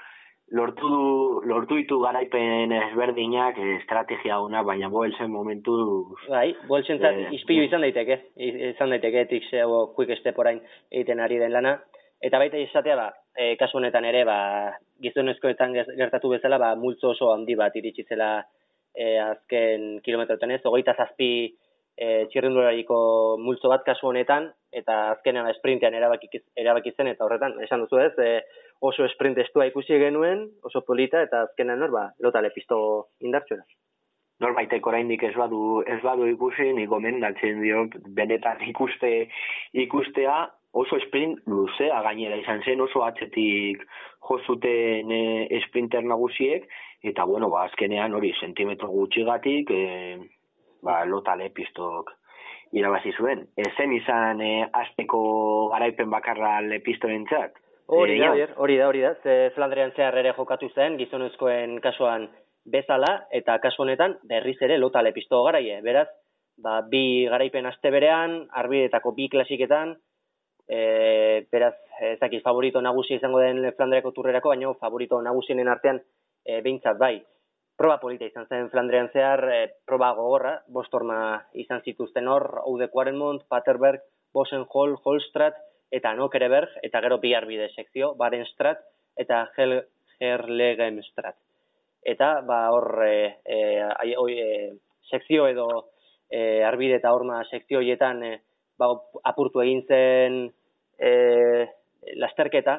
S2: lortu du, lortu ditu garaipen ezberdinak estrategia una, baina Boelsen momentu...
S3: Bai, Boelsen eh, izpilu izan daiteke, izan daiteke, etik zego quick step orain egiten ari den lana, Eta baita izatea, ba, e, kasu honetan ere, ba, gizonezkoetan gertatu bezala, ba, multzo oso handi bat iritsi zela e, azken kilometroetan ez, ogeita zazpi e, txirrindurariko multzo bat kasu honetan, eta azkenean sprintean erabaki, erabaki zen, eta horretan, esan duzu ez, e, oso sprint estua ikusi genuen, oso polita, eta azkenean hor, ba, lotale pizto indartxoa.
S2: Norbaitek oraindik ez badu ez badu ikusi ni gomendatzen dio benetan ikuste ikustea oso sprint luzea gainera izan zen oso atzetik jo zuten e, sprinter nagusiek eta bueno ba azkenean hori sentimetro gutxigatik e, ba lota lepistok irabazi zuen ezen izan e, asteko garaipen bakarra lepistorentzat
S3: hori da hori da hori da. Ze Flandrian zehar ere jokatu zen gizonezkoen kasuan bezala eta kasu honetan berriz ere lota lepisto garaie. Beraz ba, bi garaipen aste berean arbidetako bi klasiketan e, beraz, ez dakit, favorito nagusi izango den Flandriako turrerako, baina favorito nagusienen artean e, behintzat bai. Proba polita izan zen Flandrian zehar, e, proba gogorra, bostorma izan zituzten hor, Oude Quarenmont, Paterberg, Bosenhol, Holstrat, eta Nokereberg, eta gero bi arbide sekzio, Barenstrat, eta Hel Herlegemstrat. Eta, ba, hor, e, e, e, sekzio edo e, arbide eta horma sekzio hietan, e, ba, apurtu egin zen e, lasterketa,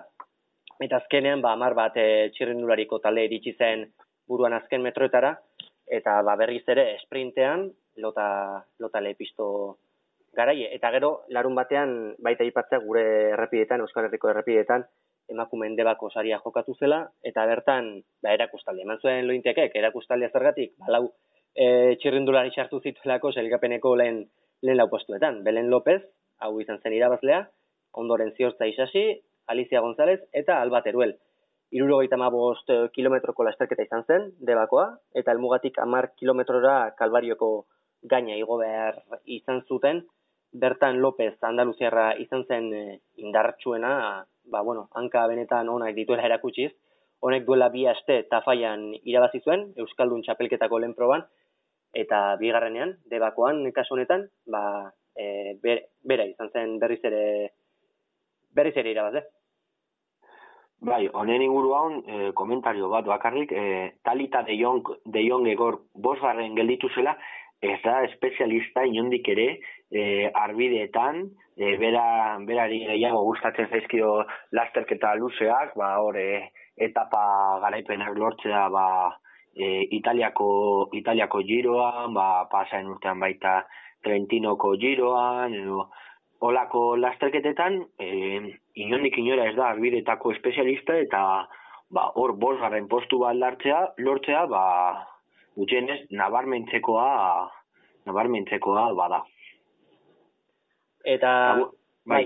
S3: eta azkenean, ba, amar bat e, txirrindulariko talde iritsi zen buruan azken metroetara, eta ba, berriz ere sprintean, lota, lota lehipisto garaie. Eta gero, larun batean, baita ipatzea gure errepidetan, Euskal Herriko errepidetan, emakumeen debako saria jokatu zela, eta bertan, ba, erakustaldi, eman zuen lointekek, erakustaldia zergatik, ba, lau e, txirrindulari sartu zituelako, zelgapeneko lehen lehen lau postuetan. Belen López, hau izan zen irabazlea, ondoren ziortza isasi, Alicia González eta Alba Teruel. Iruro bost eh, kilometroko lasterketa izan zen, debakoa, eta elmugatik amar kilometrora kalbarioko gaina igo behar izan zuten, bertan López Andaluziarra izan zen e, indartsuena, ba, bueno, hanka benetan onak dituela erakutsiz, honek duela bi aste tafaian irabazi zuen, Euskaldun txapelketako lehen proban, eta bigarrenean, debakoan, kasu honetan, ba, e, bera izan zen berriz ere, berriz ere irabaz,
S2: Bai, honen inguru hau, e, komentario bat bakarrik, e, talita de jong, de jong egor bosgarren gelditu zela, ez da espezialista inondik ere e, arbideetan, e, bera, berari gehiago gustatzen zaizkio lasterketa luzeak, ba, hor, e, etapa garaipenak lortzea, ba, e, Italiako, Italiako giroan, ba, pasaen urtean baita Trentinoko giroan, edo, olako lasterketetan, e, inondik inora ez da, arbidetako espezialista, eta ba, hor bosgarren postu bat lartzea, lortzea, ba, gutxenez, nabarmentzekoa, nabarmentzekoa bada.
S3: Eta, bai, bai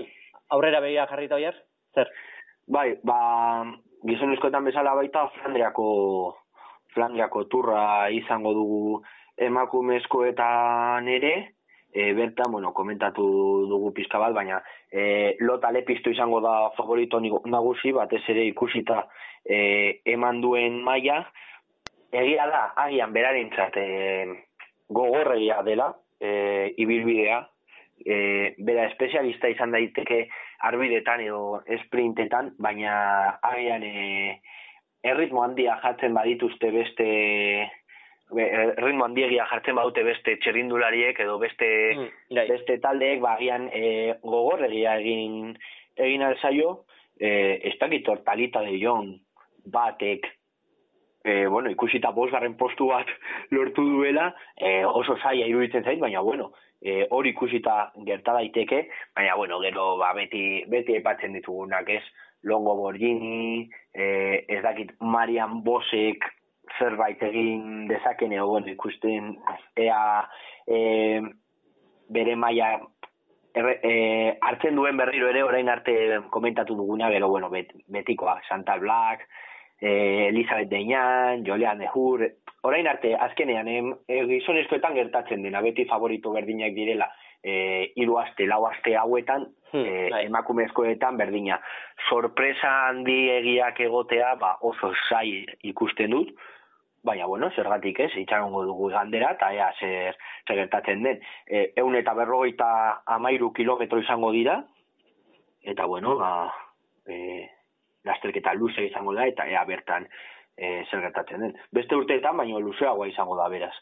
S3: aurrera begia jarrita oier, zer?
S2: Bai, ba, gizonezkoetan bezala baita, Flandriako Flandriako turra izango dugu emakumezkoetan ere, e, bertan, bueno, komentatu dugu pizka bat, baina e, lota lepistu izango da favorito nagusi, batez ere ikusita e, eman duen maila, egia da, agian berarentzat e, gogorregia dela, e, ibilbidea, e, bera espezialista izan daiteke arbidetan edo esprintetan, baina agian e, erritmo handia jartzen badituzte beste erritmo handiegia jartzen badute beste txerrindulariek edo beste mm, bai. beste taldeek bagian e, gogorregia egin egin alzaio e, ez dakit hortalita de jon batek e, bueno, ikusita bosgarren postu bat lortu duela e, oso zaila iruditzen zait, baina bueno e, hori ikusita gerta daiteke baina bueno, gero ba, beti, beti epatzen ditugunak ez? Longo Borgini, eh, ez dakit Marian Bosek zerbait egin dezaken egon ikusten ea e, bere maila e, hartzen duen berriro ere orain arte komentatu duguna, gero bueno, bet, betikoa, Santa Black, e, Elizabeth Deinan, Jolean Dehur, orain arte azkenean e, gizonezkoetan gertatzen dena, beti favorito berdinak direla, e, iru aste, lau aste hauetan, hmm, e, emakumezkoetan berdina. Sorpresa handi egiak egotea, ba, oso zai ikusten dut, baina, bueno, zergatik ez, itxarongo dugu gandera, eta ea, zer, zer gertatzen den. E, eun eta berrogeita amairu kilometro izango dira, eta, bueno, ba, e, lasterketa luze izango da, eta ea bertan e, zer gertatzen den. Beste urteetan, baina luzeagoa izango da, beraz.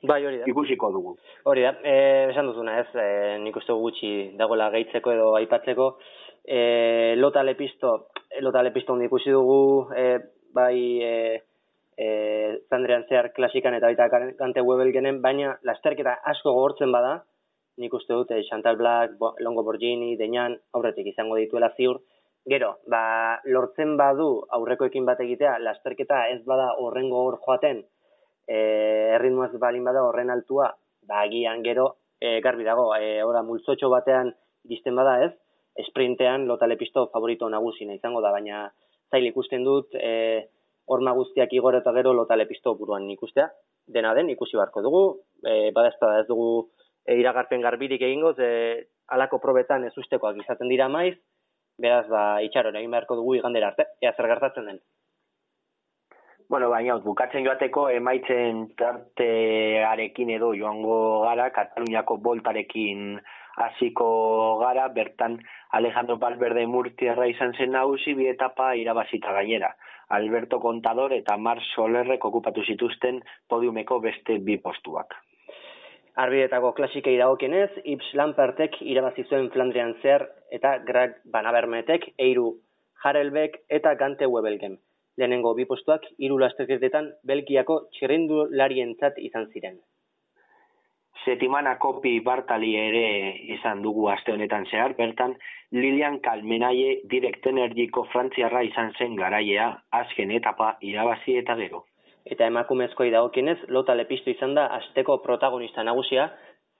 S3: Bai, hori da.
S2: Ikusiko dugu.
S3: Hori da, e, esan duzuna ez, e, nik uste gutxi dagoela gehitzeko edo aipatzeko. E, lota lepisto, lota lepisto ikusi dugu, e, bai, e, e, Zandrean zehar klasikan eta baita kante webel genen, baina lasterketa asko gogortzen bada, nik uste dut, e, Chantal Black, Longo Borgini, Deñan, aurretik izango dituela ziur, Gero, ba, lortzen badu aurrekoekin bat egitea, lasterketa ez bada horrengo hor joaten, e, erritmoaz balin bada horren altua, ba, agian gero, e, garbi dago, e, ora, multzotxo batean dizten bada ez, esprintean lotale pisto favorito nagusina izango da, baina zail ikusten dut, e, horma guztiak igor eta gero lotale pisto buruan ikustea, dena den ikusi barko dugu, e, bada ez, ez dugu e, iragarpen garbirik egingo, ze alako probetan ez ustekoak izaten dira maiz, beraz, ba, itxaron egin beharko dugu igandera arte, ea zer gertatzen den.
S2: Bueno, baina, bukatzen joateko emaitzen tartearekin edo joango gara, Kataluniako boltarekin hasiko gara, bertan Alejandro Valverde Murtierra izan zen nagusi bi etapa irabazita gainera. Alberto Contador eta Mar Solerrek okupatu zituzten podiumeko beste bi postuak.
S3: Arbidetako klasikei dagokienez, Ips Lampertek irabazi zuen Flandrian zer eta Greg Banabermetek, Eiru Harelbek eta Gante Webelgen lehenengo bi postuak hiru lasterketetan Belgiako txirrindularientzat izan ziren.
S2: Setimana kopi Bartali ere izan dugu aste honetan zehar, bertan Lilian Kalmenaie Direct Energiko Frantziarra izan zen garaiea azken etapa irabazi eta gero.
S3: Eta emakumezkoi dagokienez, lota lepistu izan da asteko protagonista nagusia,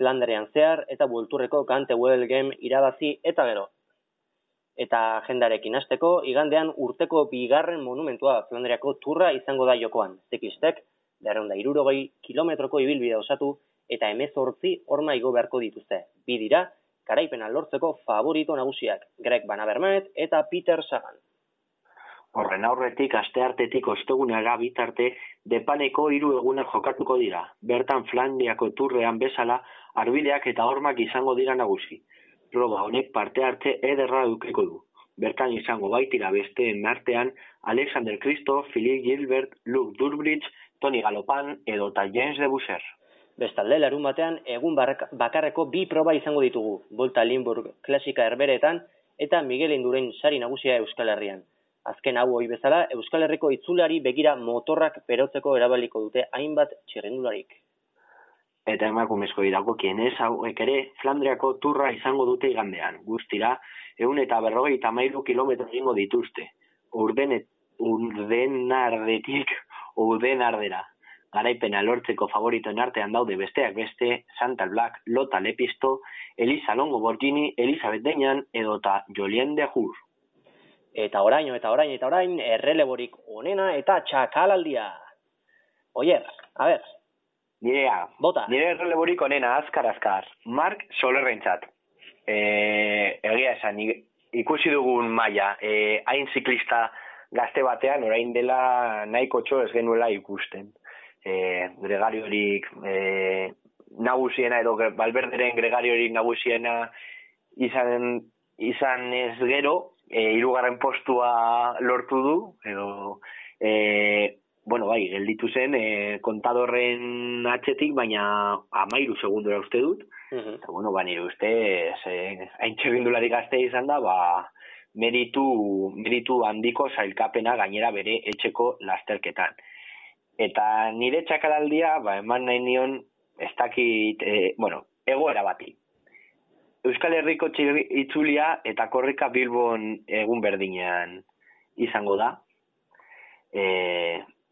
S3: Flanderean zehar eta bulturreko kante Game irabazi eta gero eta agendarekin hasteko igandean urteko bigarren monumentua Flandriako turra izango da jokoan. Zekistek, berreunda irurogei kilometroko ibilbide osatu eta emezortzi orma igo beharko dituzte. Bi dira, karaipena lortzeko favorito nagusiak, Greg Banabermet eta Peter Sagan.
S2: Horren aurretik, aste ostegunera bitarte, depaneko hiru egunak jokatuko dira. Bertan Flandriako turrean bezala, arbideak eta hormak izango dira nagusi proba honek parte hartze ederra dukeko du. Bertan izango baitira beste artean Alexander Christo, Philip Gilbert, Luke Durbridge, Tony Galopan edo ta James de Busser.
S3: Bestalde, larun batean, egun bakarreko bi proba izango ditugu, Volta Limburg klasika herberetan eta Miguel Indurain sari nagusia Euskal Herrian. Azken hau hoi bezala, Euskal Herriko itzulari begira motorrak berotzeko erabaliko dute hainbat txirrendularik.
S2: Eta emakumezko irako kienez, hauek ere, Flandriako turra izango dute igandean. Guztira, egun eta berrogei eta mailu kilometro ingo dituzte. Urden, urden ardetik, urden ardera garaipena lortzeko favoritoen artean daude besteak beste, Santa Black, Lota Lepisto, Elisa Longo Borgini, Elizabeth Deñan, edota Jolien de Jur.
S3: Eta orain, eta orain, eta orain, erreleborik onena eta txakalaldia. Oier, a ber.
S2: Nirea,
S3: Bota.
S2: nire erreleborik onena, azkar, azkar. Mark Solerrentzat. E, egia esan, ikusi dugun maila, e, hain ziklista gazte batean, orain dela nahiko txo ez genuela ikusten e, gregariorik e, nagusiena edo balberderen gregariorik nagusiena izan, izan ez gero, e, irugarren postua lortu du, edo e, bueno, bai, gelditu zen e, kontadorren atxetik, baina amairu segundura uste dut,
S3: Mhm.
S2: eta bueno, ba, nire uste, hain txegindulari gazte izan da, ba, meritu, meritu handiko zailkapena gainera bere etxeko lasterketan. Eta nire txakaraldia, ba, eman nahi nion, ez dakit, e, bueno, egoera bati. Euskal Herriko itzulia eta korrika Bilbon egun berdinean izango da. E,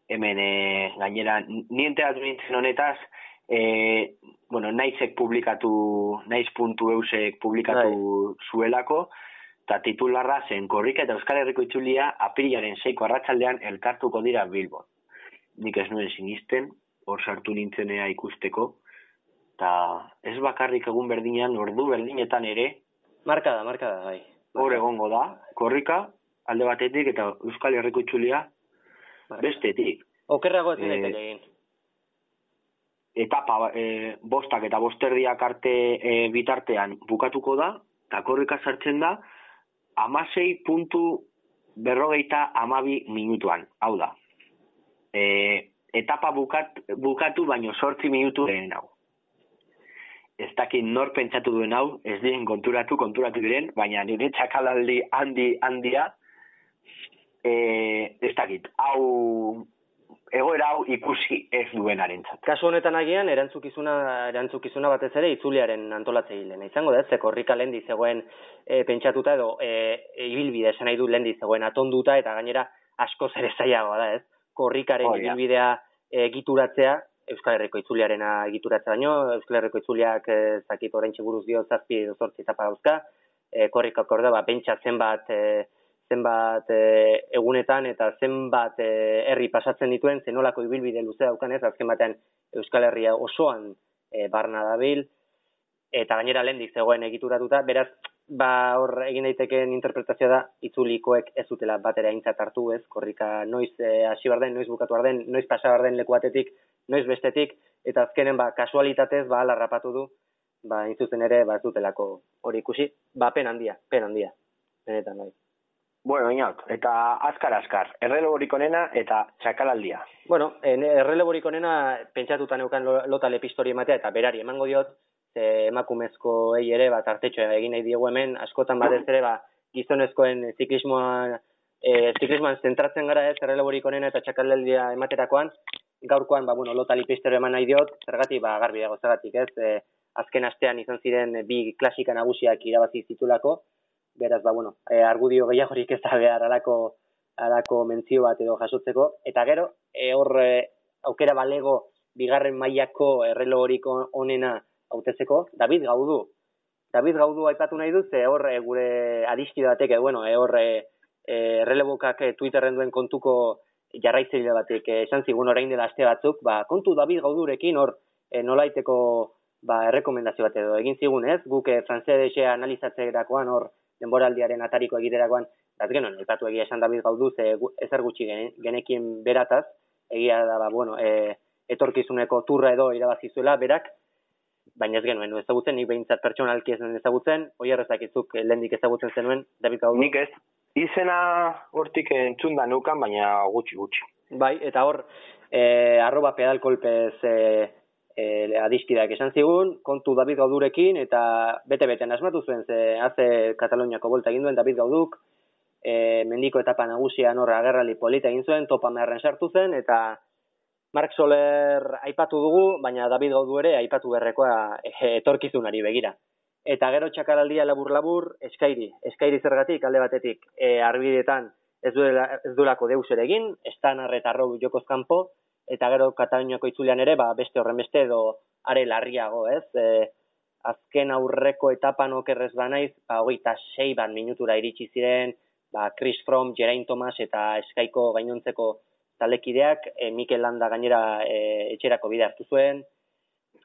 S2: hemen e, gainera, niente nintzen honetaz, e, bueno, naizek publikatu, naiz.eusek publikatu Dai. zuelako, eta titularra zen korrika eta Euskal Herriko itzulia apirilaren seiko arratsaldean elkartuko dira Bilbon nik ez nuen sinisten, hor sartu nintzenea ikusteko, eta ez bakarrik egun berdinean, ordu berdinetan ere,
S3: marka da, marka da, bai.
S2: Hor egongo da, korrika, alde batetik, eta Euskal Herriko itxulia, bestetik.
S3: Okerrago ez e, egin.
S2: Etapa, e, bostak eta bosterdiak arte e, bitartean bukatuko da, eta korrika sartzen da, amasei puntu berrogeita amabi minutuan, hau da, e, etapa bukat, bukatu baino sortzi minutu lehen hau. Ez dakit nor pentsatu duen hau, ez diren konturatu, konturatu diren, baina nire txakalaldi handi handia, e, ez dakit, hau egoera hau ikusi ez duen arentzat.
S3: Kasu honetan agian, erantzukizuna, erantzukizuna batez ere itzuliaren antolatzeilena. Izango da, ze korrika lendi zegoen e, pentsatuta edo e, ibilbide esan nahi du lendi zegoen atonduta eta gainera asko zere zailagoa da, ez? korrikaren oh, ibilbidea egituratzea, Euskal Herriko itzuliarena egituratzea baino, Euskal Herriko itzuliak ez eh, dakit oraintxe buruz dio zazpi edo zortzi etapa dauzka, e, korrika korda, ba, pentsa zenbat, e, zenbat e, egunetan eta zenbat e, herri pasatzen dituen, zenolako ibilbide luze daukan ez, azken batean Euskal Herria osoan e, barna dabil, eta gainera lehendik zegoen egituratuta, beraz, ba hor egin daitekeen interpretazioa da itzulikoek ez zutela batera aintzat hartu, ez? Korrika noiz hasi bar den, noiz bukatu den, noiz pasa den leku batetik, noiz bestetik eta azkenen ba kasualitatez ba alarrapatu du, ba intzuzen ere ba zutelako hori ikusi, ba pen handia, pen handia. Benetan bai.
S2: Bueno, inot, eta azkar azkar, erreleborik onena eta txakalaldia.
S3: Bueno, erreleborik onena pentsatuta neukan lota lepistori ematea eta berari emango diot, ze emakumezko ei ere bat artetxoa egin nahi diegu hemen askotan batez ere ba gizonezkoen ziklismoa e, ziklismoan zentratzen gara ez erreleborik onena eta txakaldeldia ematerakoan gaurkoan ba bueno lota lipistero eman nahi diot zergatik ba garbi dago zergatik ez? E, azken astean izan ziren bi klasika nagusiak irabazi zitulako. Beraz ba bueno e, argudio gehiagorik ez da behar alako alako mentzio bat edo jasotzeko. Eta gero e, hor e, aukera balego bigarren mailako errelogorik onena hautezeko David Gaudu. David Gaudu aipatu nahi dut, ze hor e, gure adiski batek, bueno, e, hor e, e, Twitterren duen kontuko jarraitzaile batek e, esan zigun orain dela aste batzuk, ba, kontu David Gaudurekin hor e, nolaiteko ba, errekomendazio bat edo egin zigun ez, guk e, frantzese analizatzerakoan hor denboraldiaren atariko egiterakoan, bat genuen, aipatu egia esan David Gaudu, ze ezer gutxi genekin berataz, egia da, ba, bueno, e, etorkizuneko turra edo irabazizuela, berak, baina ez genuen ezagutzen, nik behintzat pertsonalki ez ezagutzen, oi errezakizuk lehendik ezagutzen zenuen, David Gaudu?
S2: Nik ez, izena hortik entzunda nukan, baina gutxi gutxi.
S3: Bai, eta hor, e, arroba pedalkolpez e, e, adiskidak esan zigun, kontu David Gaudurekin, eta bete-bete asmatu zuen, ze haze Kataloniako bolta egin duen David Gauduk, e, mendiko etapa nagusian horra agerrali polita egin zuen, topa meharren sartu zen, eta Mark Soler aipatu dugu, baina David Gaudu ere aipatu berrekoa etorkizunari begira. Eta gero txakaraldia labur-labur, eskairi, eskairi zergatik, alde batetik, e, arbidetan ez, duela, ez duelako deus ere egin, estan arreta jokoz kanpo, eta gero Kataluniako itzulean ere, ba, beste horren beste edo are larriago, ez? E, azken aurreko etapan okerrez banaiz, ba, hogeita sei bat minutura iritsi ziren, ba, Chris Fromm, Geraint Thomas eta Eskaiko gainontzeko talekideak, e, Mikel Landa gainera e, etxerako bide hartu zuen,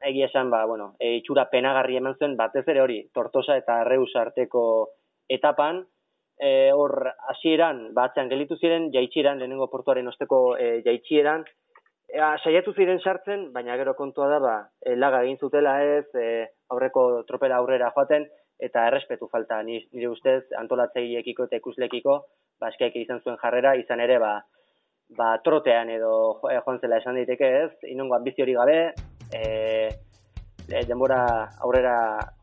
S3: egi esan, ba, bueno, e, itxura penagarri eman zuen, batez ere hori, Tortosa eta Reus arteko etapan, e, hor hasieran batzean gelitu ziren, jaitsieran, lehenengo portuaren osteko e, jaitsieran, Ea, saiatu ziren sartzen, baina gero kontua da, ba, e, laga egin zutela ez, e, aurreko tropela aurrera joaten, eta errespetu falta. Nire ustez antolatzeiekiko eta ikuslekiko ba izan zuen jarrera izan ere ba ba trotean edo eh, joan zela esan daiteke ez? Inongo ambizio hori gabe e, e, denbora aurrera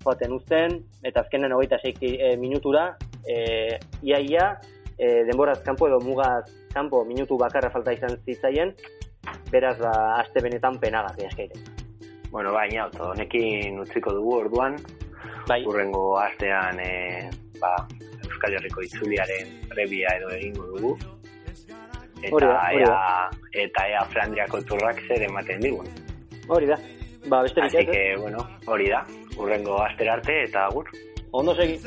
S3: joaten uzten eta azkenen 26 e, minutura e, ia ia e, denboraz kanpo edo mugaz kanpo minutu bakarra falta izan zitzaien beraz ba aste benetan penagarria eskaire
S2: Bueno, baina, honekin utziko dugu orduan, bai. urrengo astean e, ba, Euskal Herriko itzuliaren prebia edo egingo dugu. Eta hori da, ea, eta ea Flandriako turrak zer ematen digun
S3: hori da. Ba, beste
S2: Así que, bueno, hori da. Urrengo aster arte eta agur.
S3: Ondo segi